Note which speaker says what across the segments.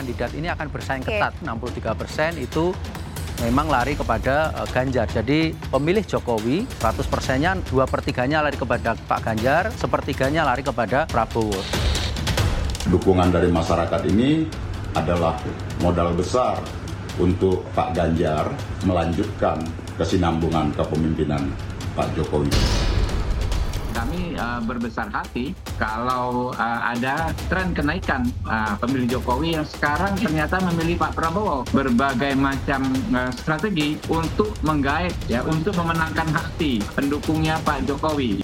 Speaker 1: kandidat ini akan bersaing ketat. 63 persen itu memang lari kepada uh, Ganjar. Jadi pemilih Jokowi 100 persennya dua pertiganya lari kepada Pak Ganjar, sepertiganya lari kepada Prabowo.
Speaker 2: Dukungan dari masyarakat ini adalah modal besar untuk Pak Ganjar melanjutkan kesinambungan kepemimpinan Pak Jokowi.
Speaker 3: Kami uh, berbesar hati kalau uh, ada tren kenaikan uh, pemilih Jokowi yang sekarang ternyata memilih Pak Prabowo. Berbagai macam strategi untuk menggait ya untuk memenangkan hati pendukungnya Pak Jokowi.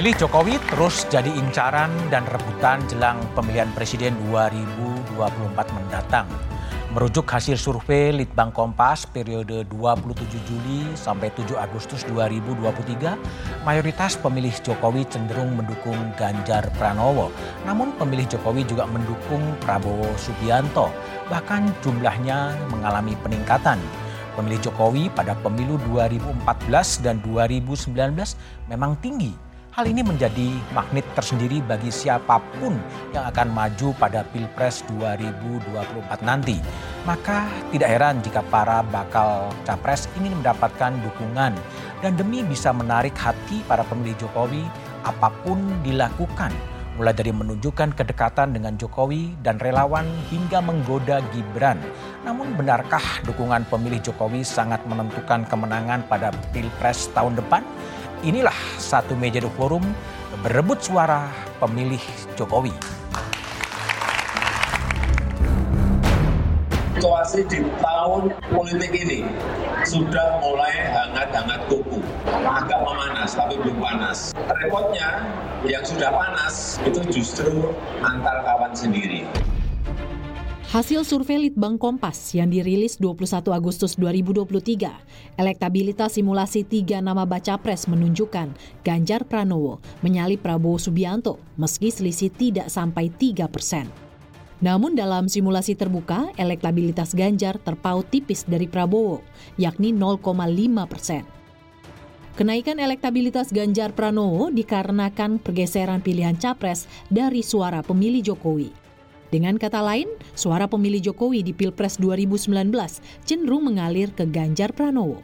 Speaker 4: Pemilih Jokowi terus jadi incaran dan rebutan jelang pemilihan presiden 2024 mendatang. Merujuk hasil survei Litbang Kompas periode 27 Juli sampai 7 Agustus 2023, mayoritas pemilih Jokowi cenderung mendukung Ganjar Pranowo. Namun pemilih Jokowi juga mendukung Prabowo Subianto, bahkan jumlahnya mengalami peningkatan. Pemilih Jokowi pada pemilu 2014 dan 2019 memang tinggi Hal ini menjadi magnet tersendiri bagi siapa pun yang akan maju pada Pilpres 2024 nanti. Maka tidak heran jika para bakal capres ingin mendapatkan dukungan dan demi bisa menarik hati para pemilih Jokowi, apa pun dilakukan mulai dari menunjukkan kedekatan dengan Jokowi dan relawan hingga menggoda Gibran. Namun benarkah dukungan pemilih Jokowi sangat menentukan kemenangan pada Pilpres tahun depan? Inilah satu meja The Forum berebut suara pemilih Jokowi.
Speaker 5: Situasi di tahun politik ini sudah mulai hangat-hangat kuku. Agak memanas, tapi belum panas. Repotnya, yang sudah panas itu justru antar kawan sendiri.
Speaker 6: Hasil survei Litbang Kompas yang dirilis 21 Agustus 2023, elektabilitas simulasi tiga nama baca pres menunjukkan Ganjar Pranowo menyalip Prabowo Subianto meski selisih tidak sampai 3 persen. Namun dalam simulasi terbuka, elektabilitas Ganjar terpaut tipis dari Prabowo, yakni 0,5 persen. Kenaikan elektabilitas Ganjar Pranowo dikarenakan pergeseran pilihan capres dari suara pemilih Jokowi. Dengan kata lain, suara pemilih Jokowi di Pilpres 2019 cenderung mengalir ke Ganjar Pranowo.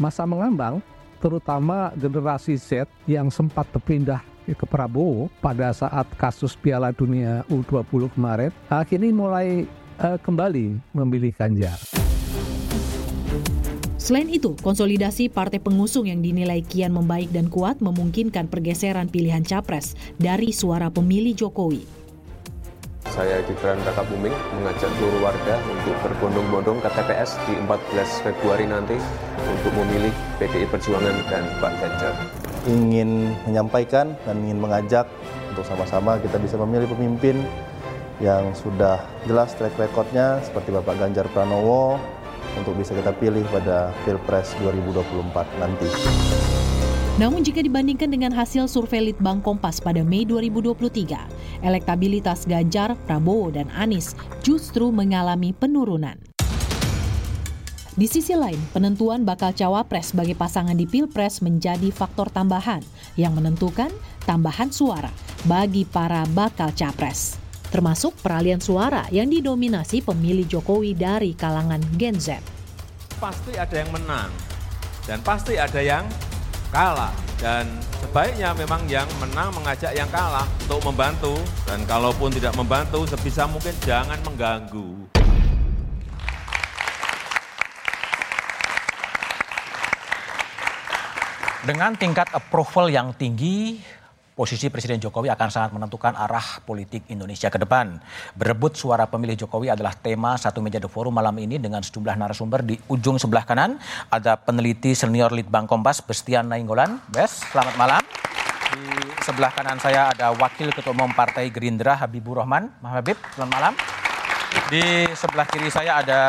Speaker 7: Masa mengambang, terutama generasi Z yang sempat berpindah ke Prabowo pada saat kasus Piala Dunia U20 kemarin, akhirnya mulai uh, kembali memilih Ganjar.
Speaker 6: Selain itu, konsolidasi partai pengusung yang dinilai kian membaik dan kuat memungkinkan pergeseran pilihan capres dari suara pemilih Jokowi.
Speaker 8: Saya Gibran Raka Buming mengajak seluruh warga untuk berbondong-bondong ke TPS di 14 Februari nanti untuk memilih PDI Perjuangan dan Pak Ganjar.
Speaker 9: Ingin menyampaikan dan ingin mengajak untuk sama-sama kita bisa memilih pemimpin yang sudah jelas track recordnya seperti Bapak Ganjar Pranowo untuk bisa kita pilih pada Pilpres 2024 nanti.
Speaker 6: Namun jika dibandingkan dengan hasil survei Litbang Kompas pada Mei 2023, elektabilitas Ganjar, Prabowo, dan Anies justru mengalami penurunan. Di sisi lain, penentuan bakal cawapres sebagai pasangan di Pilpres menjadi faktor tambahan yang menentukan tambahan suara bagi para bakal capres. Termasuk peralihan suara yang didominasi pemilih Jokowi dari kalangan Gen Z.
Speaker 10: Pasti ada yang menang dan pasti ada yang kalah dan sebaiknya memang yang menang mengajak yang kalah untuk membantu dan kalaupun tidak membantu sebisa mungkin jangan mengganggu.
Speaker 4: Dengan tingkat approval yang tinggi, posisi Presiden Jokowi akan sangat menentukan arah politik Indonesia ke depan. Berebut suara pemilih Jokowi adalah tema satu meja The Forum malam ini dengan sejumlah narasumber di ujung sebelah kanan. Ada peneliti senior Litbang Kompas, Bestian Nainggolan. Bes, selamat malam. Di sebelah kanan saya ada Wakil Ketua Umum Partai Gerindra Habibur Rahman. Mas Habib, selamat malam. Di sebelah kiri saya ada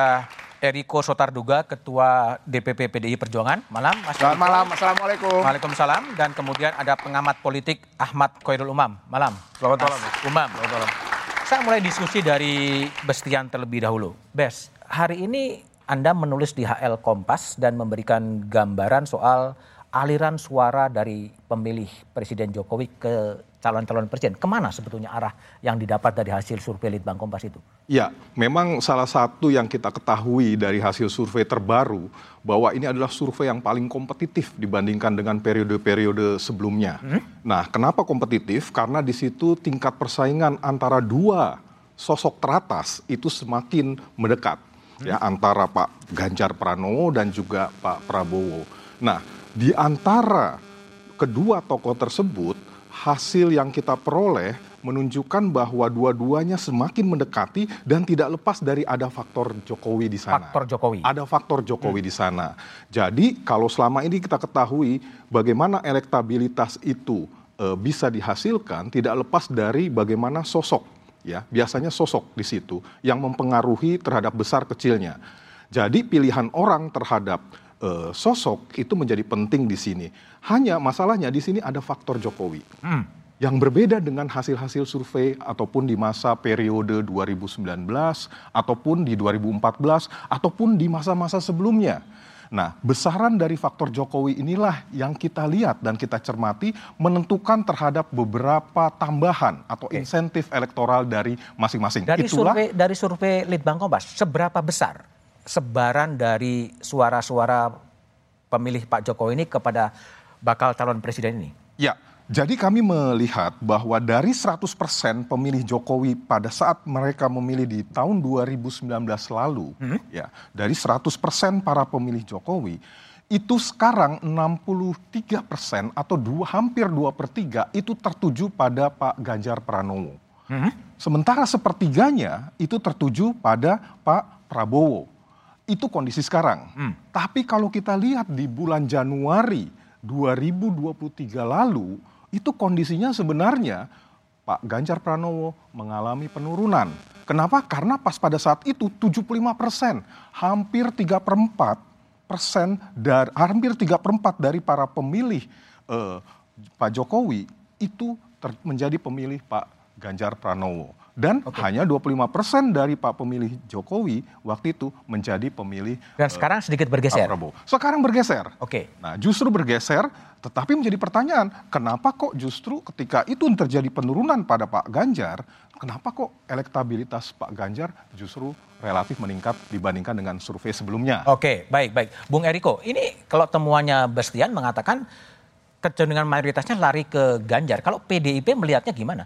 Speaker 4: Eriko Sotarduga, Ketua DPP PDI Perjuangan. Malam,
Speaker 11: Mas. Selamat malam, Assalamualaikum.
Speaker 4: Waalaikumsalam. Dan kemudian ada pengamat politik Ahmad Koirul Umam. Malam.
Speaker 11: Selamat malam.
Speaker 4: Umam. Selamat malam. Saya mulai diskusi dari Bestian terlebih dahulu. Bes, hari ini Anda menulis di HL Kompas dan memberikan gambaran soal aliran suara dari pemilih Presiden Jokowi ke calon-calon presiden. Ke mana sebetulnya arah yang didapat dari hasil survei Litbang Kompas itu?
Speaker 12: Ya, memang salah satu yang kita ketahui dari hasil survei terbaru bahwa ini adalah survei yang paling kompetitif dibandingkan dengan periode-periode sebelumnya. Hmm? Nah, kenapa kompetitif? Karena di situ tingkat persaingan antara dua sosok teratas itu semakin mendekat ya antara Pak Ganjar Pranowo dan juga Pak Prabowo. Nah, di antara kedua tokoh tersebut, hasil yang kita peroleh menunjukkan bahwa dua-duanya semakin mendekati dan tidak lepas dari ada faktor Jokowi di sana.
Speaker 4: Faktor Jokowi.
Speaker 12: Ada faktor Jokowi hmm. di sana. Jadi kalau selama ini kita ketahui bagaimana elektabilitas itu e, bisa dihasilkan tidak lepas dari bagaimana sosok ya biasanya sosok di situ yang mempengaruhi terhadap besar kecilnya. Jadi pilihan orang terhadap uh, sosok itu menjadi penting di sini. Hanya masalahnya di sini ada faktor Jokowi. Hmm. Yang berbeda dengan hasil-hasil survei ataupun di masa periode 2019 ataupun di 2014 ataupun di masa-masa sebelumnya. Nah, besaran dari faktor Jokowi inilah yang kita lihat dan kita cermati menentukan terhadap beberapa tambahan atau insentif elektoral dari masing-masing.
Speaker 4: Dari Itulah, survei dari survei Litbang Kompas, seberapa besar sebaran dari suara-suara pemilih Pak Jokowi ini kepada bakal calon presiden ini?
Speaker 12: Ya, jadi kami melihat bahwa dari 100% pemilih Jokowi pada saat mereka memilih di tahun 2019 lalu, hmm? ya, dari 100% para pemilih Jokowi, itu sekarang 63% atau dua, hampir 2 per 3 itu tertuju pada Pak Ganjar Pranowo. Hmm? Sementara sepertiganya itu tertuju pada Pak Prabowo. Itu kondisi sekarang. Hmm. Tapi kalau kita lihat di bulan Januari 2023 lalu, itu kondisinya sebenarnya Pak Ganjar Pranowo mengalami penurunan. Kenapa? Karena pas pada saat itu 75 persen, hampir 3 per 4 persen, dari, hampir 3 per 4 dari para pemilih eh, Pak Jokowi itu ter, menjadi pemilih Pak Ganjar Pranowo. Dan okay. hanya 25 persen dari Pak pemilih Jokowi waktu itu menjadi pemilih.
Speaker 4: Dan sekarang sedikit bergeser.
Speaker 12: Pak Prabowo. Sekarang bergeser.
Speaker 4: Oke. Okay.
Speaker 12: Nah justru bergeser, tetapi menjadi pertanyaan, kenapa kok justru ketika itu terjadi penurunan pada Pak Ganjar, kenapa kok elektabilitas Pak Ganjar justru relatif meningkat dibandingkan dengan survei sebelumnya?
Speaker 4: Oke, baik, baik. Bung Eriko, ini kalau temuannya Bastian mengatakan kecenderungan mayoritasnya lari ke Ganjar. Kalau PDIP melihatnya gimana?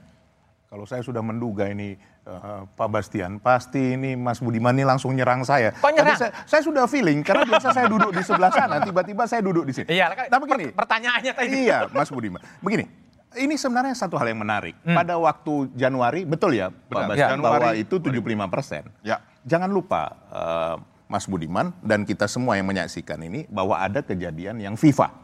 Speaker 11: Kalau saya sudah menduga ini uh, Pak Bastian, pasti ini Mas Budiman ini langsung nyerang saya.
Speaker 4: Kok nyerang?
Speaker 11: Saya, saya sudah feeling karena biasa saya duduk di sebelah sana, tiba-tiba saya duduk di sini.
Speaker 4: Iya, tapi gini. Pertanyaannya tadi.
Speaker 11: Iya, Mas Budiman. Begini, ini sebenarnya satu hal yang menarik. Hmm. Pada waktu Januari, betul ya Benar. Pak Bastian, ya, bahwa itu 75 persen. Ya. Jangan lupa uh, Mas Budiman dan kita semua yang menyaksikan ini bahwa ada kejadian yang FIFA.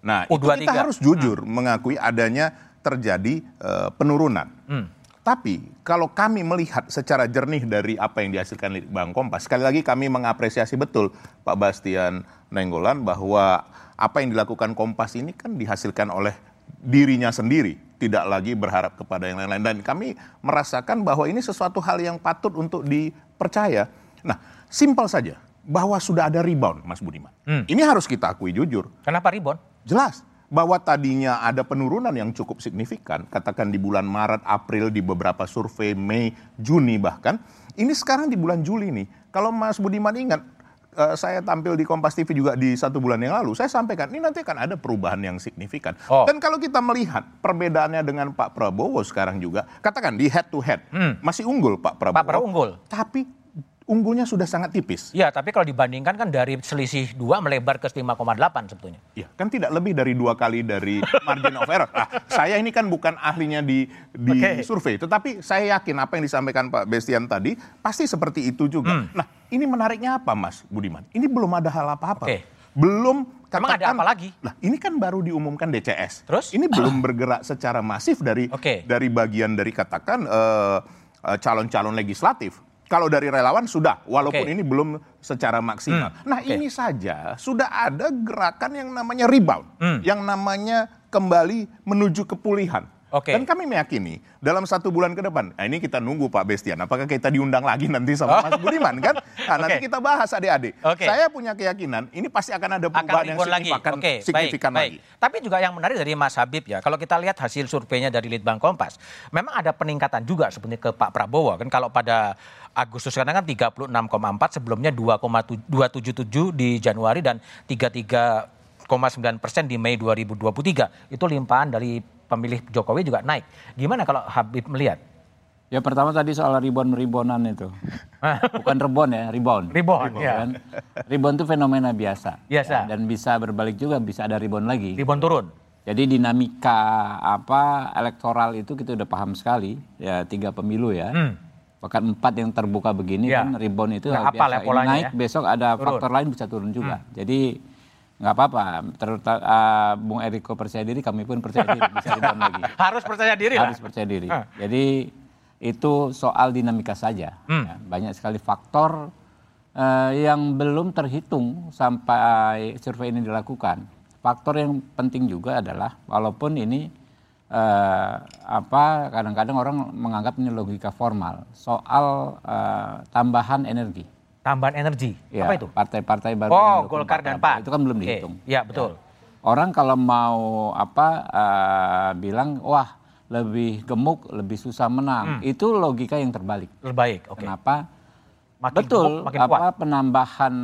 Speaker 11: Nah, itu kita harus jujur hmm. mengakui adanya terjadi uh, penurunan. Hmm. Tapi kalau kami melihat secara jernih dari apa yang dihasilkan Bang Kompas, sekali lagi kami mengapresiasi betul Pak Bastian Nenggolan bahwa apa yang dilakukan Kompas ini kan dihasilkan oleh dirinya sendiri, tidak lagi berharap kepada yang lain-lain. Dan kami merasakan bahwa ini sesuatu hal yang patut untuk dipercaya. Nah, simpel saja, bahwa sudah ada rebound, Mas Budiman. Hmm. Ini harus kita akui jujur.
Speaker 4: Kenapa rebound?
Speaker 11: Jelas bahwa tadinya ada penurunan yang cukup signifikan, katakan di bulan Maret, April, di beberapa survei, Mei, Juni bahkan, ini sekarang di bulan Juli nih. Kalau Mas Budiman ingat, uh, saya tampil di Kompas TV juga di satu bulan yang lalu, saya sampaikan ini nanti akan ada perubahan yang signifikan. Oh. Dan kalau kita melihat perbedaannya dengan Pak Prabowo sekarang juga, katakan di head to head, hmm. masih unggul Pak Prabowo.
Speaker 4: Pak Prabowo unggul.
Speaker 11: Tapi unggulnya sudah sangat tipis.
Speaker 4: Ya, tapi kalau dibandingkan kan dari selisih dua melebar ke 5,8 sebetulnya.
Speaker 11: Iya, kan tidak lebih dari dua kali dari margin of error. Nah, saya ini kan bukan ahlinya di di okay. survei, tetapi saya yakin apa yang disampaikan Pak Bestian tadi pasti seperti itu juga. Hmm. Nah, ini menariknya apa, Mas Budiman? Ini belum ada hal apa-apa. Okay. Belum
Speaker 4: katakan, Emang ada apa lagi?
Speaker 11: Nah, ini kan baru diumumkan DCS.
Speaker 4: Terus?
Speaker 11: Ini belum bergerak secara masif dari okay. dari bagian dari katakan uh, calon-calon legislatif. Kalau dari relawan sudah, walaupun okay. ini belum secara maksimal. Hmm. Nah okay. ini saja sudah ada gerakan yang namanya rebound, hmm. yang namanya kembali menuju kepulihan. Okay. Dan kami meyakini dalam satu bulan ke depan, nah ini kita nunggu Pak Bestian, apakah kita diundang lagi nanti sama oh. Mas Budiman kan? Nah, okay. nanti kita bahas adik-adik. Okay. Saya punya keyakinan ini pasti akan ada perubahan akan yang signifikan, lagi. Okay. signifikan baik, lagi.
Speaker 4: Baik. Tapi juga yang menarik dari Mas Habib ya, kalau kita lihat hasil surveinya dari Litbang Kompas, memang ada peningkatan juga sebenarnya ke Pak Prabowo kan kalau pada Agustus sekarang kan 36,4 sebelumnya 2,277 di Januari dan 33,9 persen di Mei 2023 itu limpahan dari pemilih Jokowi juga naik. Gimana kalau Habib melihat?
Speaker 13: Ya pertama tadi soal ribon-ribonan itu. Bukan rebon ya, ribon.
Speaker 4: Ribon, ribon ya. Kan?
Speaker 13: Ribon itu fenomena biasa.
Speaker 4: Biasa.
Speaker 13: Ya, dan bisa berbalik juga, bisa ada ribon lagi.
Speaker 4: Ribon turun.
Speaker 13: Jadi dinamika apa elektoral itu kita udah paham sekali. Ya tiga pemilu ya. Hmm. Bahkan empat yang terbuka begini ya. kan ribon itu
Speaker 4: nah, biasa. Ya,
Speaker 13: naik, ya? besok ada turun. faktor lain bisa turun juga. Hmm. Jadi nggak apa-apa. Terutama uh, Bung Eriko percaya diri, kami pun percaya diri bisa lagi.
Speaker 4: Harus percaya diri
Speaker 13: Harus lah. percaya diri. Uh. Jadi itu soal dinamika saja. Hmm. Ya, banyak sekali faktor uh, yang belum terhitung sampai survei ini dilakukan. Faktor yang penting juga adalah walaupun ini uh, apa kadang-kadang orang menganggap ini logika formal soal uh, tambahan energi
Speaker 4: tambahan energi.
Speaker 13: Ya,
Speaker 4: Apa itu?
Speaker 13: Partai-partai baru.
Speaker 4: Oh, Golkar dan Pan.
Speaker 13: Itu kan belum dihitung.
Speaker 4: Iya, betul. Ya.
Speaker 13: Orang kalau mau apa uh, bilang wah lebih gemuk, lebih susah menang, hmm. itu logika yang terbalik.
Speaker 4: Terbaik. Okay.
Speaker 13: Kenapa? Makin Betul, gemuk, makin apa kuat. penambahan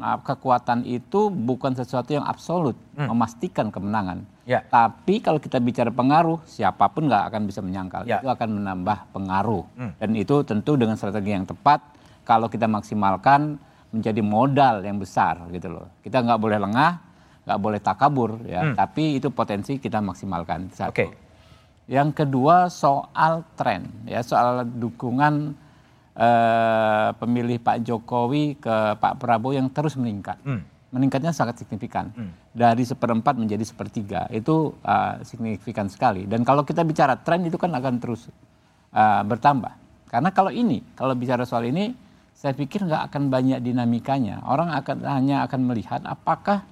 Speaker 13: uh, kekuatan itu bukan sesuatu yang absolut hmm. memastikan kemenangan. Ya. Tapi kalau kita bicara pengaruh, siapa pun nggak akan bisa menyangkal. Ya. Itu akan menambah pengaruh. Hmm. Dan itu tentu dengan strategi yang tepat kalau kita maksimalkan menjadi modal yang besar gitu loh. Kita nggak boleh lengah, nggak boleh takabur ya, hmm. tapi itu potensi kita maksimalkan. Oke. Okay. Yang kedua soal tren ya, soal dukungan eh, pemilih Pak Jokowi ke Pak Prabowo yang terus meningkat. Hmm. Meningkatnya sangat signifikan. Hmm. Dari seperempat menjadi sepertiga. Itu uh, signifikan sekali. Dan kalau kita bicara tren itu kan akan terus uh, bertambah. Karena kalau ini, kalau bicara soal ini, saya pikir nggak akan banyak dinamikanya. Orang akan hanya akan melihat apakah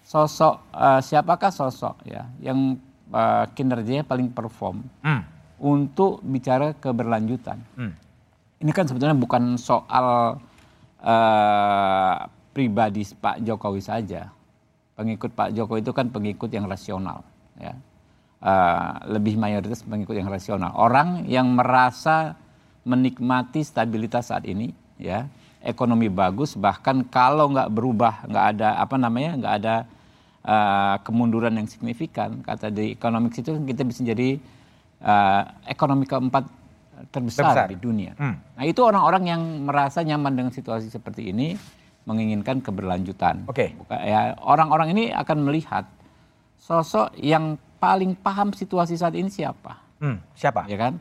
Speaker 13: sosok uh, siapakah sosok ya yang uh, kinerjanya paling perform hmm. untuk bicara keberlanjutan. Hmm. Ini kan sebetulnya bukan soal uh, pribadi Pak Jokowi saja. Pengikut Pak Jokowi itu kan pengikut yang rasional, ya. Uh, lebih mayoritas pengikut yang rasional. Orang yang merasa menikmati stabilitas saat ini, ya ekonomi bagus bahkan kalau nggak berubah nggak ada apa namanya nggak ada uh, kemunduran yang signifikan kata di ekonomi itu kita bisa jadi uh, ekonomi keempat terbesar, terbesar. di dunia. Hmm. Nah itu orang-orang yang merasa nyaman dengan situasi seperti ini menginginkan keberlanjutan.
Speaker 4: Oke.
Speaker 13: Okay. Ya orang-orang ini akan melihat sosok yang paling paham situasi saat ini siapa.
Speaker 4: Hmm, siapa?
Speaker 13: Ya kan?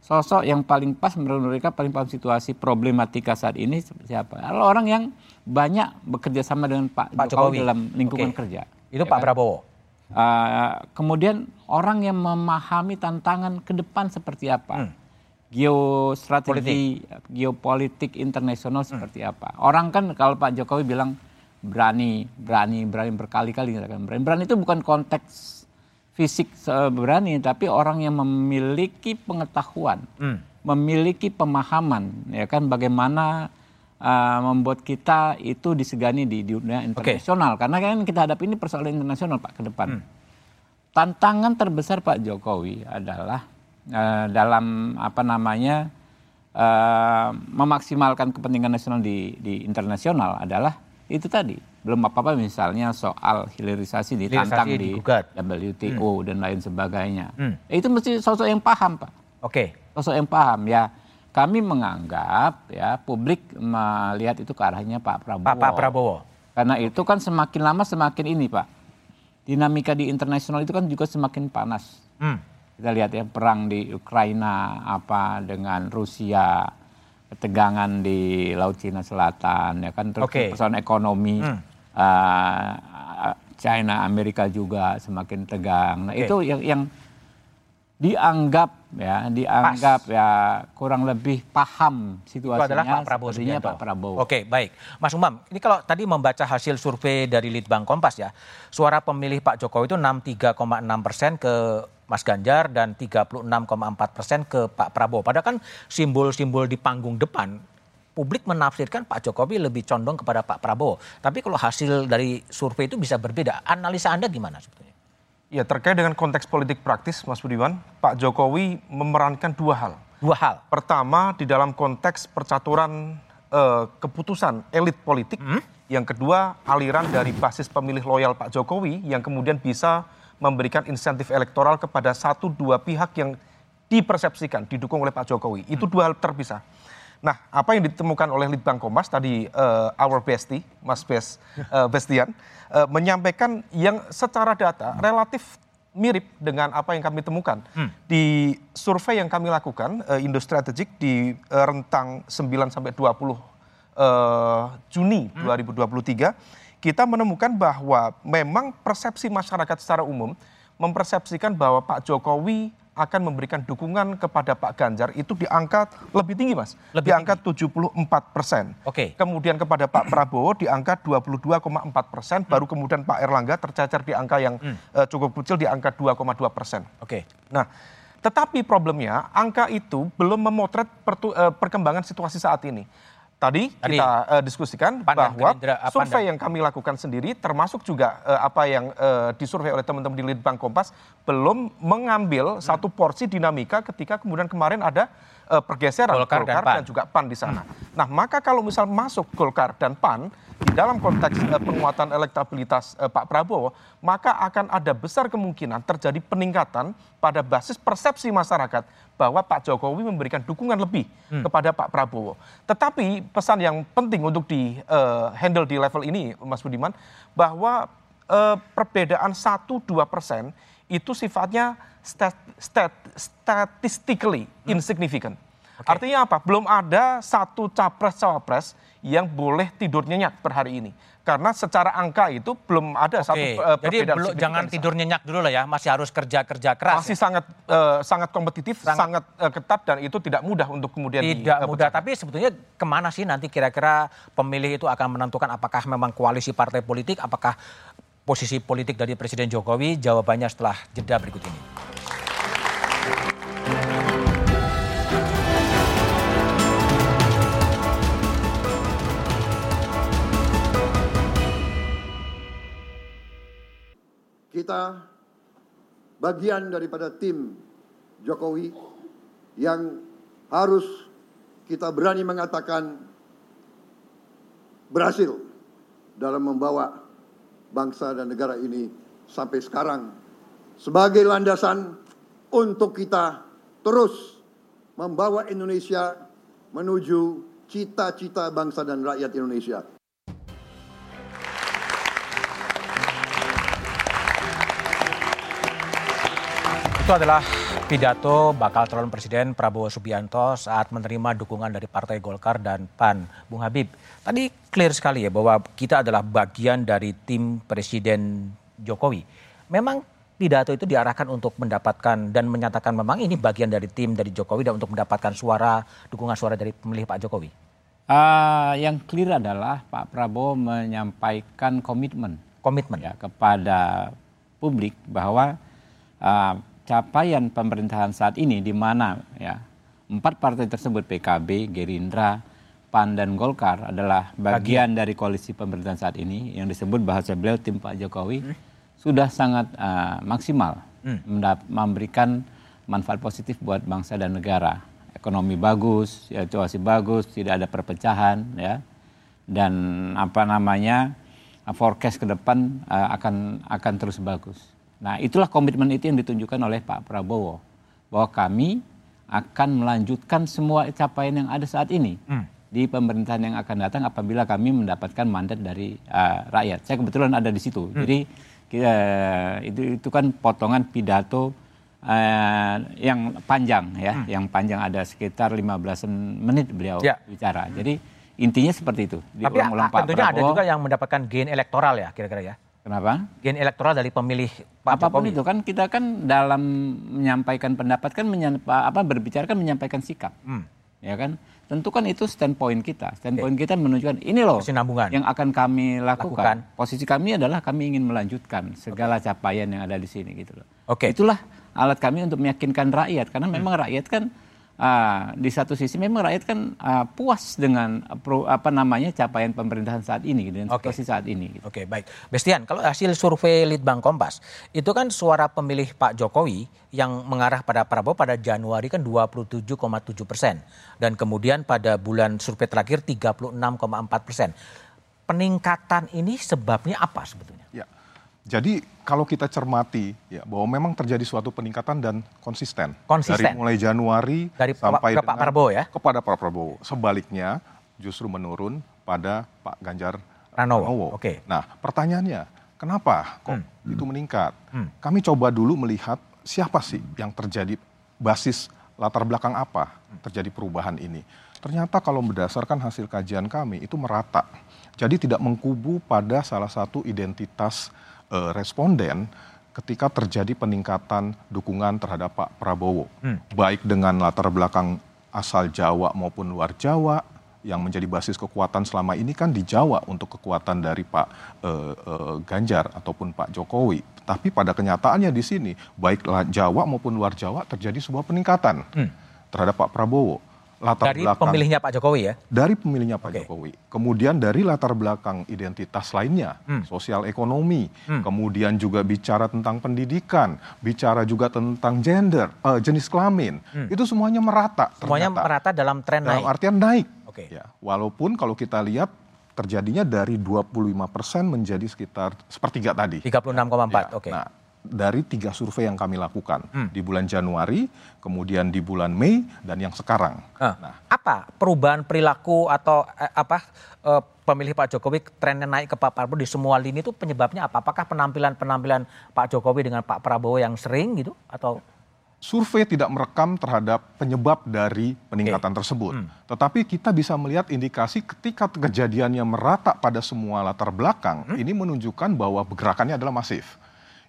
Speaker 13: Sosok yang paling pas menurut mereka paling paham situasi problematika saat ini siapa? Kalau orang yang banyak bekerja sama dengan Pak, Pak Jokowi, Jokowi dalam lingkungan okay. kerja.
Speaker 4: Itu ya Pak kan? Prabowo.
Speaker 13: Uh, kemudian orang yang memahami tantangan ke depan seperti apa. Hmm. Geostrategi, Politik. geopolitik internasional hmm. seperti apa. Orang kan kalau Pak Jokowi bilang berani, berani, berani berkali-kali berani. Berani itu bukan konteks fisik berani, tapi orang yang memiliki pengetahuan, hmm. memiliki pemahaman, ya kan bagaimana uh, membuat kita itu disegani di, di dunia internasional. Okay. Karena kan kita hadapi ini persoalan internasional Pak ke depan. Hmm. Tantangan terbesar Pak Jokowi adalah uh, dalam apa namanya uh, memaksimalkan kepentingan nasional di, di internasional adalah itu tadi belum apa-apa misalnya soal hilirisasi ditantang di WTO hmm. dan lain sebagainya. Hmm. Itu mesti sosok yang paham, Pak.
Speaker 4: Oke. Okay.
Speaker 13: Sosok yang paham ya. Kami menganggap ya publik melihat itu ke arahnya Pak Prabowo. Pak,
Speaker 4: Pak Prabowo.
Speaker 13: Karena itu kan semakin lama semakin ini, Pak. Dinamika di internasional itu kan juga semakin panas. Hmm. Kita lihat ya perang di Ukraina apa dengan Rusia ketegangan di Laut Cina Selatan ya kan terus okay. persoalan ekonomi hmm uh, China Amerika juga semakin tegang. Nah okay. itu yang yang dianggap ya dianggap Pas. ya kurang lebih paham situasinya itu
Speaker 4: adalah Pak Prabowo
Speaker 13: Pak Prabowo.
Speaker 4: Oke, baik. Mas Umam, ini kalau tadi membaca hasil survei dari Litbang Kompas ya, suara pemilih Pak Jokowi itu 63,6 persen ke Mas Ganjar dan 36,4 persen ke Pak Prabowo. Padahal kan simbol-simbol di panggung depan publik menafsirkan Pak Jokowi lebih condong kepada Pak Prabowo. Tapi kalau hasil dari survei itu bisa berbeda. Analisa Anda gimana sebetulnya?
Speaker 14: Ya terkait dengan konteks politik praktis Mas Budiman, Pak Jokowi memerankan dua hal.
Speaker 4: Dua hal.
Speaker 14: Pertama di dalam konteks percaturan uh, keputusan elit politik. Hmm? Yang kedua, aliran dari basis pemilih loyal Pak Jokowi yang kemudian bisa memberikan insentif elektoral kepada satu dua pihak yang dipersepsikan didukung oleh Pak Jokowi. Itu hmm. dua hal terpisah. Nah, apa yang ditemukan oleh Litbang Kompas tadi uh, our bestie, Mas Bes uh, Bestian, uh, menyampaikan yang secara data relatif mirip dengan apa yang kami temukan hmm. di survei yang kami lakukan uh, Indo Strategic di uh, rentang 9 sampai 20 uh, Juni hmm. 2023 kita menemukan bahwa memang persepsi masyarakat secara umum mempersepsikan bahwa Pak Jokowi akan memberikan dukungan kepada Pak Ganjar itu di angka lebih tinggi mas, lebih di angka 74 persen.
Speaker 4: Oke. Okay.
Speaker 14: Kemudian kepada Pak Prabowo di angka 22,4 persen, hmm. baru kemudian Pak Erlangga tercacar di angka yang hmm. uh, cukup kecil di angka 2,2 persen.
Speaker 4: Oke. Okay.
Speaker 14: Nah, tetapi problemnya angka itu belum memotret pertu, uh, perkembangan situasi saat ini. Tadi, Tadi kita uh, diskusikan bahwa Gerindra, survei yang kami lakukan sendiri termasuk juga uh, apa yang uh, disurvei oleh teman-teman di Litbang Kompas belum mengambil hmm. satu porsi dinamika ketika kemudian kemarin ada uh, pergeseran
Speaker 4: Golkar, Golkar dan,
Speaker 14: dan juga PAN di sana. Hmm. Nah, maka kalau misal masuk Golkar dan PAN di dalam konteks uh, penguatan elektabilitas uh, Pak Prabowo, maka akan ada besar kemungkinan terjadi peningkatan pada basis persepsi masyarakat bahwa Pak Jokowi memberikan dukungan lebih hmm. kepada Pak Prabowo. Tetapi pesan yang penting untuk di uh, handle di level ini, Mas Budiman, bahwa uh, perbedaan 1-2 persen itu sifatnya stat, stat, statistically hmm. insignificant. Okay. Artinya apa? Belum ada satu capres-cawapres yang boleh tidur nyenyak per hari ini karena secara angka itu belum ada Oke, satu
Speaker 4: uh, Jadi belum jangan tidur nyenyak dulu lah ya, masih harus kerja kerja keras.
Speaker 14: Masih ya? sangat uh, sangat kompetitif, sangat, sangat uh, ketat dan itu tidak mudah untuk kemudian
Speaker 4: tidak di, uh, mudah. Tapi sebetulnya ke mana sih nanti kira-kira pemilih itu akan menentukan apakah memang koalisi partai politik, apakah posisi politik dari Presiden Jokowi? Jawabannya setelah jeda berikut ini.
Speaker 15: kita bagian daripada tim Jokowi yang harus kita berani mengatakan berhasil dalam membawa bangsa dan negara ini sampai sekarang sebagai landasan untuk kita terus membawa Indonesia menuju cita-cita bangsa dan rakyat Indonesia.
Speaker 4: Itu adalah pidato bakal calon presiden Prabowo Subianto saat menerima dukungan dari Partai Golkar dan PAN. Bung Habib, tadi clear sekali ya bahwa kita adalah bagian dari tim Presiden Jokowi. Memang pidato itu diarahkan untuk mendapatkan dan menyatakan memang ini bagian dari tim dari Jokowi dan untuk mendapatkan suara dukungan suara dari pemilih Pak Jokowi.
Speaker 13: Uh, yang clear adalah Pak Prabowo menyampaikan komitmen,
Speaker 4: komitmen
Speaker 13: ya kepada publik bahwa uh, capaian pemerintahan saat ini di mana ya empat partai tersebut PKB, Gerindra, PAN dan Golkar adalah bagian, dari koalisi pemerintahan saat ini yang disebut bahasa beliau tim Pak Jokowi hmm. sudah sangat uh, maksimal hmm. memberikan manfaat positif buat bangsa dan negara. Ekonomi bagus, situasi bagus, tidak ada perpecahan ya. Dan apa namanya? forecast ke depan uh, akan akan terus bagus. Nah itulah komitmen itu yang ditunjukkan oleh Pak Prabowo bahwa kami akan melanjutkan semua capaian yang ada saat ini hmm. Di pemerintahan yang akan datang apabila kami mendapatkan mandat dari uh, rakyat. Saya kebetulan ada di situ, hmm. jadi kita, itu itu kan potongan pidato uh, yang panjang ya, hmm. yang panjang ada sekitar 15 menit beliau ya. bicara. Jadi intinya seperti itu.
Speaker 4: Tapi tentunya Prabowo, ada juga yang mendapatkan gain elektoral ya kira-kira ya.
Speaker 13: Kenapa?
Speaker 4: Gen elektoral dari pemilih
Speaker 13: Pak Apa pun Jokowi. itu kan kita kan dalam menyampaikan pendapat kan menyampa, apa berbicara kan menyampaikan sikap. Hmm. Ya kan? Tentu kan itu standpoint kita. Standpoint okay. kita menunjukkan ini loh yang akan kami lakukan. lakukan. Posisi kami adalah kami ingin melanjutkan segala okay. capaian yang ada di sini gitu loh.
Speaker 4: Oke. Okay.
Speaker 13: Itulah alat kami untuk meyakinkan rakyat karena memang hmm. rakyat kan uh, di satu sisi memang rakyat kan uh, puas dengan pro, apa namanya capaian pemerintahan saat ini dengan okay. situasi saat ini.
Speaker 4: Gitu. Oke okay, baik, Bestian, kalau hasil survei Litbang Kompas itu kan suara pemilih Pak Jokowi yang mengarah pada Prabowo pada Januari kan 27,7 persen dan kemudian pada bulan survei terakhir 36,4 persen. Peningkatan ini sebabnya apa sebetulnya?
Speaker 12: Ya. Jadi kalau kita cermati ya bahwa memang terjadi suatu peningkatan dan konsisten.
Speaker 4: Konsisten.
Speaker 12: Dari mulai Januari
Speaker 4: dari sampai ke Pak Prabowo ya.
Speaker 12: Kepada Pak Prabowo. Sebaliknya justru menurun pada Pak Ganjar
Speaker 4: Pranowo. Pranowo. Oke.
Speaker 12: Okay. Nah, pertanyaannya, kenapa kok hmm. itu meningkat? Hmm. Kami coba dulu melihat siapa sih yang terjadi basis latar belakang apa terjadi perubahan ini. Ternyata kalau berdasarkan hasil kajian kami itu merata. Jadi tidak mengkubu pada salah satu identitas uh, responden ketika terjadi peningkatan dukungan terhadap Pak Prabowo, hmm. baik dengan latar belakang asal Jawa maupun luar Jawa, yang menjadi basis kekuatan selama ini kan di Jawa untuk kekuatan dari Pak uh, uh, Ganjar ataupun Pak Jokowi. Tapi pada kenyataannya di sini, baik Jawa maupun luar Jawa terjadi sebuah peningkatan hmm. terhadap Pak Prabowo
Speaker 4: latar dari belakang pemilihnya Pak Jokowi ya?
Speaker 12: Dari pemilihnya Pak okay. Jokowi. Kemudian dari latar belakang identitas lainnya, hmm. sosial ekonomi, hmm. kemudian juga bicara tentang pendidikan, bicara juga tentang gender, uh, jenis kelamin, hmm. itu semuanya merata.
Speaker 4: Semuanya ternyata. merata dalam tren
Speaker 12: dalam
Speaker 4: naik.
Speaker 12: artian naik. Oke. Okay. Ya, walaupun kalau kita lihat terjadinya dari 25% menjadi sekitar sepertiga tadi.
Speaker 4: 36,4. Ya. Oke. Okay.
Speaker 12: Nah, dari tiga survei yang kami lakukan hmm. di bulan Januari, kemudian di bulan Mei, dan yang sekarang.
Speaker 4: Uh, nah, apa perubahan perilaku atau eh, apa eh, pemilih Pak Jokowi trennya naik ke Pak Prabowo di semua lini itu penyebabnya apa? Apakah penampilan penampilan Pak Jokowi dengan Pak Prabowo yang sering gitu atau?
Speaker 12: Survei tidak merekam terhadap penyebab dari peningkatan okay. tersebut, hmm. tetapi kita bisa melihat indikasi ketika kejadiannya merata pada semua latar belakang, hmm. ini menunjukkan bahwa pergerakannya adalah masif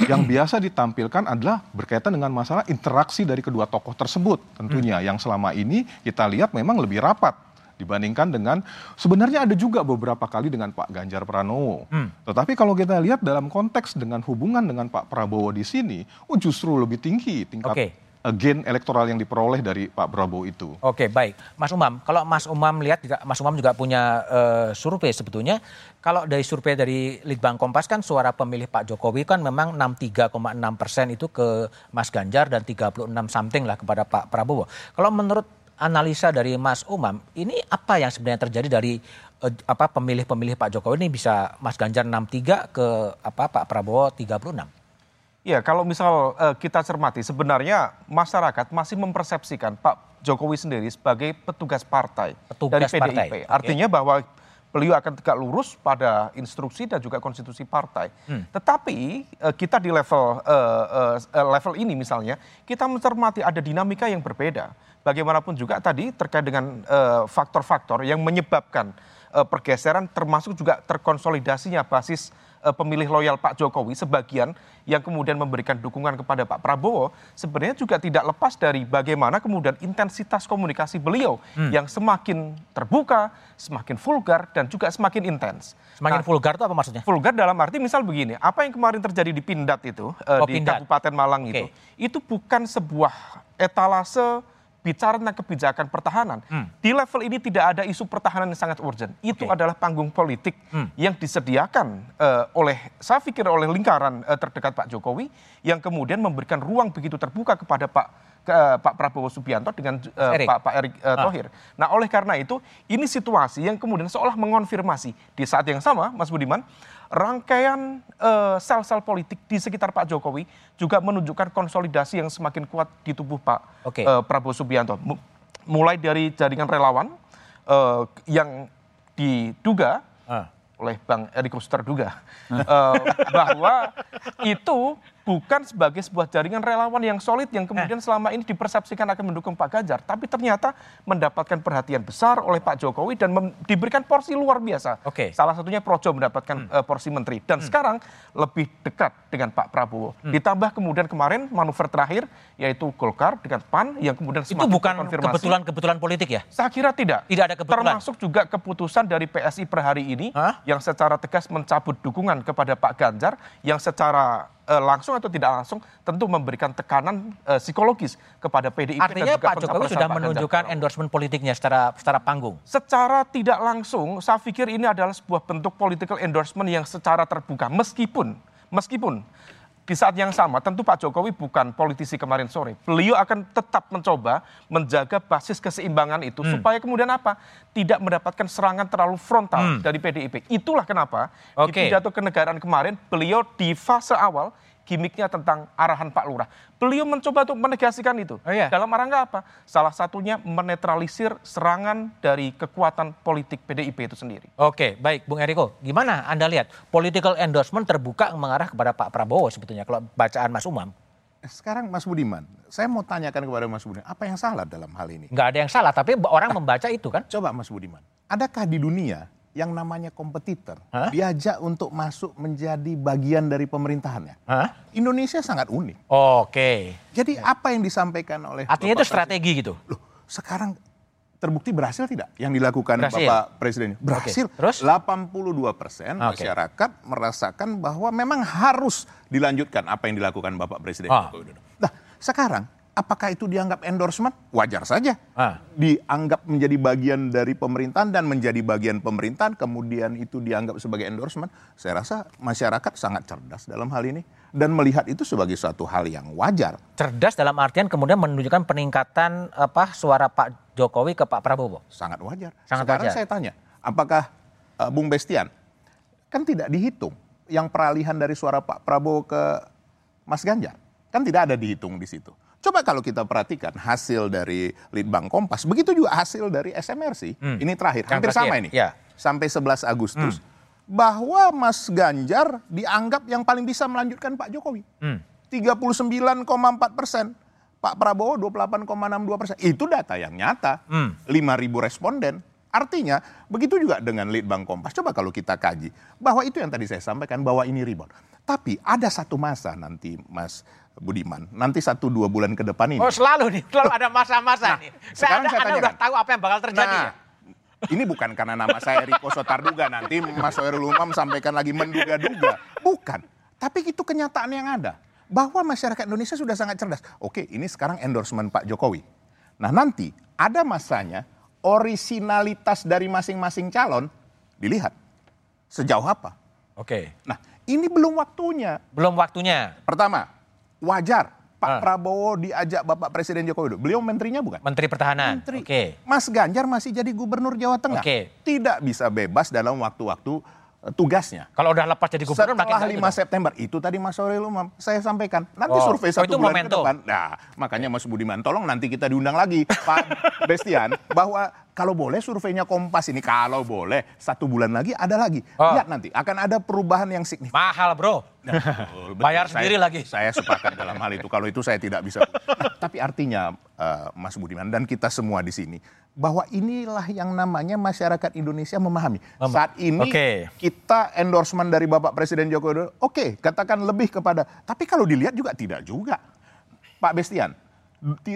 Speaker 12: yang biasa ditampilkan adalah berkaitan dengan masalah interaksi dari kedua tokoh tersebut tentunya hmm. yang selama ini kita lihat memang lebih rapat dibandingkan dengan sebenarnya ada juga beberapa kali dengan Pak Ganjar Pranowo. Hmm. Tetapi kalau kita lihat dalam konteks dengan hubungan dengan Pak Prabowo di sini, oh justru lebih tinggi tingkat okay gain elektoral yang diperoleh dari Pak Prabowo itu.
Speaker 4: Oke, baik. Mas Umam, kalau Mas Umam lihat Mas Umam juga punya uh, survei sebetulnya. Kalau dari survei dari Litbang Kompas kan suara pemilih Pak Jokowi kan memang 63,6 persen itu ke Mas Ganjar dan 36 something lah kepada Pak Prabowo. Kalau menurut analisa dari Mas Umam, ini apa yang sebenarnya terjadi dari uh, apa pemilih-pemilih Pak Jokowi ini bisa Mas Ganjar 63 ke apa Pak Prabowo 36?
Speaker 14: Ya, kalau misal uh, kita cermati, sebenarnya masyarakat masih mempersepsikan Pak Jokowi sendiri sebagai petugas partai
Speaker 4: petugas
Speaker 14: dari PDIP.
Speaker 4: Partai.
Speaker 14: Artinya okay. bahwa beliau akan tegak lurus pada instruksi dan juga konstitusi partai. Hmm. Tetapi uh, kita di level uh, uh, level ini misalnya, kita mencermati ada dinamika yang berbeda. Bagaimanapun juga tadi terkait dengan faktor-faktor uh, yang menyebabkan uh, pergeseran termasuk juga terkonsolidasinya basis pemilih loyal Pak Jokowi sebagian yang kemudian memberikan dukungan kepada Pak Prabowo sebenarnya juga tidak lepas dari bagaimana kemudian intensitas komunikasi beliau hmm. yang semakin terbuka, semakin vulgar dan juga semakin intens.
Speaker 4: Semakin nah, vulgar itu apa maksudnya?
Speaker 14: Vulgar dalam arti misal begini, apa yang kemarin terjadi di Pindad itu uh, oh, di Pindad. Kabupaten Malang okay. itu, itu bukan sebuah etalase bicara tentang kebijakan pertahanan, hmm. di level ini tidak ada isu pertahanan yang sangat urgent. Itu okay. adalah panggung politik hmm. yang disediakan uh, oleh, saya pikir oleh lingkaran uh, terdekat Pak Jokowi, yang kemudian memberikan ruang begitu terbuka kepada Pak ke, uh, Pak Prabowo Subianto dengan uh, Pak Pak Erick uh, Thohir. Nah, oleh karena itu, ini situasi yang kemudian seolah mengonfirmasi di saat yang sama, Mas Budiman, rangkaian sel sel-sel politik di sekitar Pak Jokowi juga menunjukkan konsolidasi yang semakin kuat di tubuh Pak okay. uh, Prabowo Subianto. M mulai dari jaringan relawan uh, yang diduga uh. oleh Bang Eriko terduga uh, bahwa itu bukan sebagai sebuah jaringan relawan yang solid yang kemudian eh. selama ini dipersepsikan akan mendukung Pak Ganjar, tapi ternyata mendapatkan perhatian besar oleh Pak Jokowi dan diberikan porsi luar biasa.
Speaker 4: Oke. Okay.
Speaker 14: Salah satunya Projo mendapatkan hmm. uh, porsi menteri dan hmm. sekarang lebih dekat dengan Pak Prabowo. Hmm. Ditambah kemudian kemarin manuver terakhir yaitu Golkar dengan PAN yang kemudian
Speaker 4: itu bukan kebetulan-kebetulan politik ya?
Speaker 14: Saya kira tidak.
Speaker 4: Tidak ada kebetulan.
Speaker 14: Termasuk juga keputusan dari PSI per hari ini Hah? yang secara tegas mencabut dukungan kepada Pak Ganjar yang secara uh, langsung atau tidak langsung tentu memberikan tekanan uh, psikologis kepada PDIP
Speaker 4: Artinya dan juga Pak Jokowi sudah Pak menunjukkan Ganjar. endorsement politiknya secara secara panggung.
Speaker 14: Secara tidak langsung, saya pikir ini adalah sebuah bentuk political endorsement yang secara terbuka meskipun meskipun di saat yang sama tentu Pak Jokowi bukan politisi kemarin sore. Beliau akan tetap mencoba menjaga basis keseimbangan itu hmm. supaya kemudian apa? Tidak mendapatkan serangan terlalu frontal hmm. dari PDIP. Itulah kenapa okay. di pidato kenegaraan kemarin beliau di fase awal gimmicknya tentang arahan Pak Lurah. Beliau mencoba untuk menegasikan itu. Oh, iya. Dalam rangka apa? Salah satunya menetralisir serangan dari kekuatan politik PDIP itu sendiri.
Speaker 4: Oke, baik Bung Eriko. Gimana Anda lihat political endorsement terbuka mengarah kepada Pak Prabowo sebetulnya kalau bacaan Mas Umam?
Speaker 11: Sekarang Mas Budiman, saya mau tanyakan kepada Mas Budiman, apa yang salah dalam hal ini?
Speaker 4: Nggak ada yang salah, tapi orang membaca itu kan?
Speaker 11: Coba Mas Budiman, adakah di dunia yang namanya kompetitor Hah? diajak untuk masuk menjadi bagian dari pemerintahannya. Hah? Indonesia sangat unik.
Speaker 4: Oke. Okay.
Speaker 11: Jadi ya. apa yang disampaikan oleh
Speaker 4: Artinya Bapak itu strategi Presiden? gitu.
Speaker 11: Loh, sekarang terbukti berhasil tidak yang dilakukan berhasil. Bapak Presiden? Berhasil. Okay.
Speaker 4: Terus
Speaker 11: 82 persen okay. masyarakat merasakan bahwa memang harus dilanjutkan apa yang dilakukan Bapak Presiden oh. Nah, sekarang apakah itu dianggap endorsement? Wajar saja. Ah. Dianggap menjadi bagian dari pemerintahan dan menjadi bagian pemerintahan, kemudian itu dianggap sebagai endorsement. Saya rasa masyarakat sangat cerdas dalam hal ini dan melihat itu sebagai suatu hal yang wajar.
Speaker 4: Cerdas dalam artian kemudian menunjukkan peningkatan apa suara Pak Jokowi ke Pak Prabowo.
Speaker 11: Sangat wajar. Sangat Sekarang wajar. saya tanya, apakah uh, Bung Bestian kan tidak dihitung yang peralihan dari suara Pak Prabowo ke Mas Ganjar? Kan tidak ada dihitung di situ. Coba kalau kita perhatikan hasil dari Litbang Kompas, begitu juga hasil dari SMRC. Hmm. Ini terakhir, hampir sama ini. Ya. Sampai 11 Agustus. Hmm. Bahwa Mas Ganjar dianggap yang paling bisa melanjutkan Pak Jokowi. Hmm. 39,4 persen. Pak Prabowo 28,62 persen. Itu data yang nyata. Hmm. 5 ribu responden. Artinya, begitu juga dengan Litbang Kompas. Coba kalau kita kaji. Bahwa itu yang tadi saya sampaikan, bahwa ini rebound. Tapi ada satu masa nanti, Mas Budiman. Nanti satu dua bulan ke depan ini.
Speaker 4: Oh selalu nih, selalu ada masa-masa nah, nih. Saya, ada, saya anda udah tahu apa yang bakal terjadi. Nah,
Speaker 11: ini bukan karena nama saya Riko Sotarduga nanti Mas Soerul Umam sampaikan lagi menduga-duga. Bukan. Tapi itu kenyataan yang ada. Bahwa masyarakat Indonesia sudah sangat cerdas. Oke, ini sekarang endorsement Pak Jokowi. Nah nanti ada masanya originalitas dari masing-masing calon dilihat. Sejauh apa?
Speaker 4: Oke.
Speaker 11: Nah ini belum waktunya.
Speaker 4: Belum waktunya.
Speaker 11: Pertama, wajar Pak uh. Prabowo diajak Bapak Presiden Joko Widodo. Beliau menterinya bukan?
Speaker 4: Menteri Pertahanan.
Speaker 11: Menteri. Oke. Okay. Mas Ganjar masih jadi gubernur Jawa Tengah. Oke. Okay. Tidak bisa bebas dalam waktu-waktu Eh, tugasnya.
Speaker 4: Kalau udah lepas jadi gubernur
Speaker 11: Setelah makin 5 itu September itu tadi Mas Aurel saya sampaikan. Nanti oh, survei oh, satu oh, bulan momentum. ke depan. Nah, makanya Mas Budiman tolong nanti kita diundang lagi Pak Bestian bahwa kalau boleh surveinya Kompas ini kalau boleh satu bulan lagi ada lagi. Oh. Lihat nanti akan ada perubahan yang signifikan.
Speaker 4: Mahal, Bro. Nah, betul, Bayar saya, sendiri lagi.
Speaker 11: Saya sepakat dalam hal itu. Kalau itu saya tidak bisa. Nah, tapi artinya uh, Mas Budiman dan kita semua di sini bahwa inilah yang namanya masyarakat Indonesia memahami. Mem Saat ini okay. kita endorsement dari Bapak Presiden Joko Widodo, oke, okay, katakan lebih kepada, tapi kalau dilihat juga tidak juga. Pak Bestian,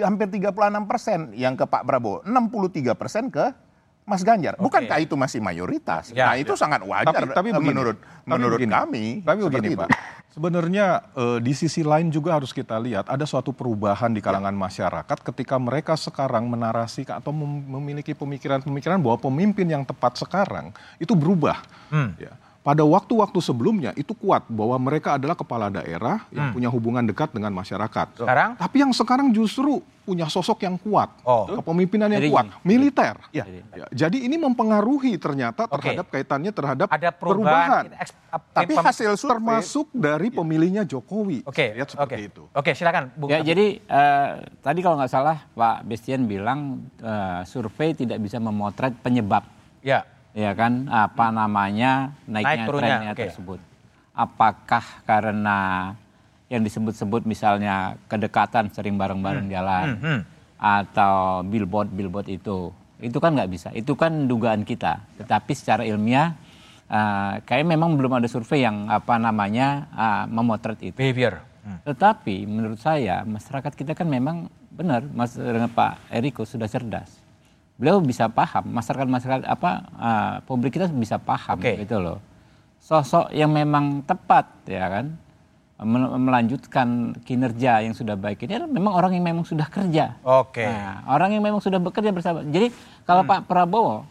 Speaker 11: hampir 36 persen yang ke Pak Prabowo, 63 persen ke Mas Ganjar. Okay. Bukankah itu masih mayoritas? Ya, nah, itu ya. sangat wajar tapi, tapi begini, menurut tapi menurut begini, kami.
Speaker 12: Tapi begini, Pak. Sebenarnya uh, di sisi lain juga harus kita lihat ada suatu perubahan di kalangan ya. masyarakat ketika mereka sekarang menarasi atau memiliki pemikiran-pemikiran bahwa pemimpin yang tepat sekarang itu berubah. Hmm. Ya pada waktu-waktu sebelumnya itu kuat bahwa mereka adalah kepala daerah yang hmm. punya hubungan dekat dengan masyarakat.
Speaker 4: Sekarang?
Speaker 12: Tapi yang sekarang justru punya sosok yang kuat, oh. kepemimpinan yang jadi, kuat, militer. Ya. Jadi, ya. jadi ini mempengaruhi ternyata terhadap okay. kaitannya terhadap
Speaker 4: Ada perubahan. perubahan.
Speaker 12: Tapi hasil survei termasuk dari pemilihnya Jokowi.
Speaker 4: Oke, okay.
Speaker 12: seperti
Speaker 4: okay. itu. Oke, okay, silakan.
Speaker 13: Bung ya, jadi uh, tadi kalau nggak salah Pak Bestian bilang uh, survei tidak bisa memotret penyebab.
Speaker 4: Ya
Speaker 13: ya kan apa namanya naiknya Naik trennya okay. tersebut. Apakah karena yang disebut-sebut misalnya kedekatan sering bareng-bareng hmm. jalan hmm. Hmm. atau billboard billboard itu itu kan nggak bisa itu kan dugaan kita tetapi secara ilmiah uh, kayak memang belum ada survei yang apa namanya uh, memotret itu
Speaker 4: behavior
Speaker 13: hmm. tetapi menurut saya masyarakat kita kan memang benar mas dengan Pak Eriko sudah cerdas beliau bisa paham masyarakat masyarakat apa uh, publik kita bisa paham okay. gitu loh sosok yang memang tepat ya kan melanjutkan kinerja yang sudah baik ini adalah memang orang yang memang sudah kerja.
Speaker 4: Oke. Okay.
Speaker 13: Nah, orang yang memang sudah bekerja bersama. Jadi kalau hmm. Pak Prabowo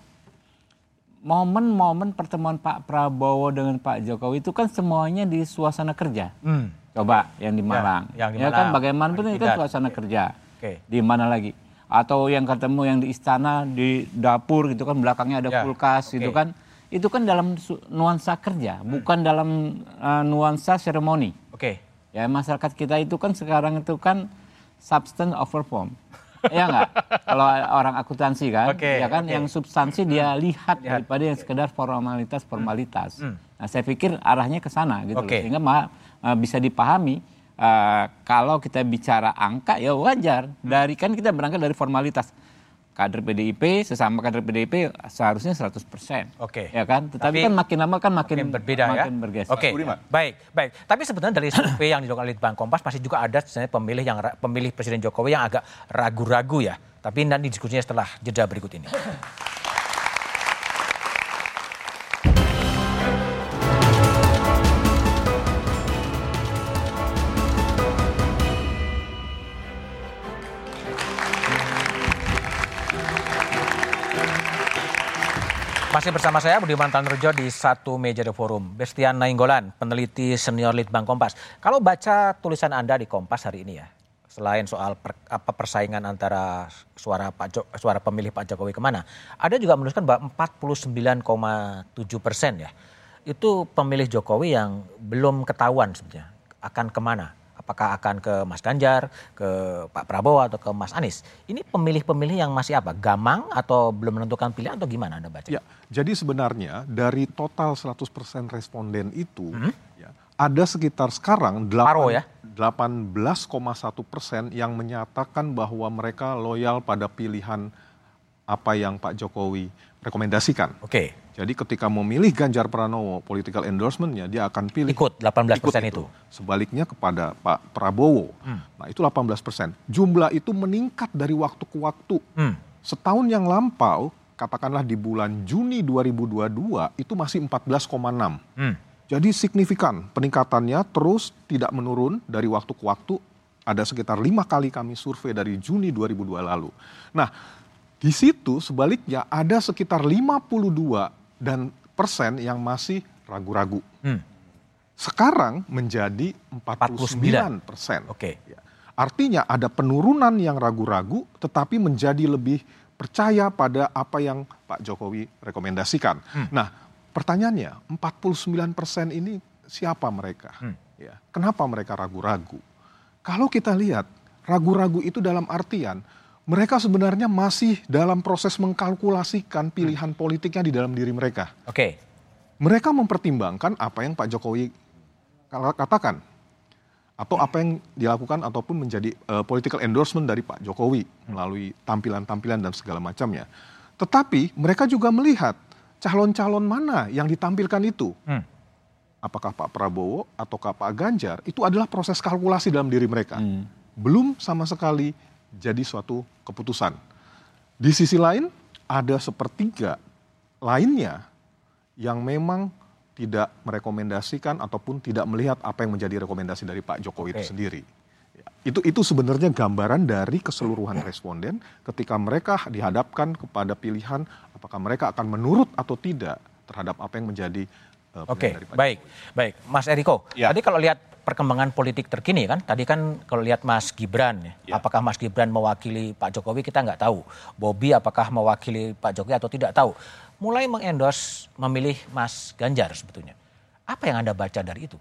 Speaker 13: momen-momen pertemuan Pak Prabowo dengan Pak Jokowi itu kan semuanya di suasana kerja. Hmm. Coba yang di ya, Malang. Ya, yang di ya kan bagaimanapun itu kan suasana kerja. Okay. Di mana lagi? Atau yang ketemu yang di istana di dapur gitu kan belakangnya ada ya. kulkas okay. gitu kan itu kan dalam nuansa kerja, hmm. bukan dalam uh, nuansa seremoni.
Speaker 4: Oke.
Speaker 13: Okay. Ya masyarakat kita itu kan sekarang itu kan substance over form. ya enggak? Kalau orang akuntansi kan, okay, ya kan okay. yang substansi dia lihat, lihat daripada yang sekedar formalitas formalitas. Hmm. Nah, saya pikir arahnya ke sana gitu okay. loh. Sehingga ma, uh, bisa dipahami uh, kalau kita bicara angka ya wajar. Hmm. Dari kan kita berangkat dari formalitas kader PDIP sesama kader PDIP seharusnya 100%. Oke.
Speaker 4: Okay.
Speaker 13: Ya kan? Tetapi Tapi, kan makin lama kan makin,
Speaker 4: makin berbeda ya? makin
Speaker 13: ya. bergeser.
Speaker 4: Oke. Okay. Baik, baik. Tapi sebenarnya dari survei yang dilakukan oleh Bank Kompas masih juga ada sebenarnya pemilih yang pemilih Presiden Jokowi yang agak ragu-ragu ya. Tapi nanti diskusinya setelah jeda berikut ini. Masih bersama saya Budiman Tanurjo di satu meja The Forum. Bestian Nainggolan, peneliti senior Litbang Kompas. Kalau baca tulisan Anda di Kompas hari ini ya, selain soal per, apa persaingan antara suara Pak jo, suara pemilih Pak Jokowi ke mana, ada juga menuliskan bahwa 49,7 persen ya, itu pemilih Jokowi yang belum ketahuan sebenarnya akan ke mana apakah akan ke Mas Ganjar, ke Pak Prabowo atau ke Mas Anies. Ini pemilih-pemilih yang masih apa? Gamang atau belum menentukan pilihan atau gimana Anda baca?
Speaker 12: Ya, jadi sebenarnya dari total 100% responden itu hmm? ya, ada sekitar sekarang 8, ya? 18,1 persen yang menyatakan bahwa mereka loyal pada pilihan apa yang Pak Jokowi rekomendasikan.
Speaker 4: Oke. Okay.
Speaker 12: Jadi ketika memilih Ganjar Pranowo political endorsementnya dia akan pilih
Speaker 4: ikut 18 persen itu. itu.
Speaker 12: Sebaliknya kepada Pak Prabowo, hmm. nah itu 18 persen. Jumlah itu meningkat dari waktu ke waktu. Hmm. Setahun yang lampau, katakanlah di bulan Juni 2022 itu masih 14,6. Hmm. Jadi signifikan peningkatannya terus tidak menurun dari waktu ke waktu. Ada sekitar lima kali kami survei dari Juni 2002 lalu. Nah, di situ sebaliknya ada sekitar 52 dan persen yang masih ragu-ragu. Hmm. Sekarang menjadi 49 persen.
Speaker 4: Oke. Okay.
Speaker 12: Ya. Artinya ada penurunan yang ragu-ragu, tetapi menjadi lebih percaya pada apa yang Pak Jokowi rekomendasikan. Hmm. Nah, pertanyaannya, 49 persen ini siapa mereka? Hmm. Ya, kenapa mereka ragu-ragu? Kalau kita lihat, ragu-ragu itu dalam artian mereka sebenarnya masih dalam proses mengkalkulasikan pilihan hmm. politiknya di dalam diri mereka.
Speaker 4: Oke. Okay.
Speaker 12: Mereka mempertimbangkan apa yang Pak Jokowi katakan atau apa yang dilakukan ataupun menjadi uh, political endorsement dari Pak Jokowi melalui tampilan-tampilan dan segala macamnya. Tetapi mereka juga melihat calon-calon mana yang ditampilkan itu. Hmm. Apakah Pak Prabowo atau Pak Ganjar itu adalah proses kalkulasi dalam diri mereka. Hmm. Belum sama sekali jadi suatu keputusan. Di sisi lain, ada sepertiga lainnya yang memang tidak merekomendasikan ataupun tidak melihat apa yang menjadi rekomendasi dari Pak Jokowi itu sendiri. Ya, itu itu sebenarnya gambaran dari keseluruhan responden ketika mereka dihadapkan kepada pilihan apakah mereka akan menurut atau tidak terhadap apa yang menjadi
Speaker 4: uh, Oke, okay, baik, baik, Mas Eriko. Ya. Tadi kalau lihat perkembangan politik terkini kan. Tadi kan kalau lihat Mas Gibran, ya. ya. apakah Mas Gibran mewakili Pak Jokowi kita nggak tahu. Bobby apakah mewakili Pak Jokowi atau tidak tahu. Mulai mengendos memilih Mas Ganjar sebetulnya. Apa yang Anda baca dari itu?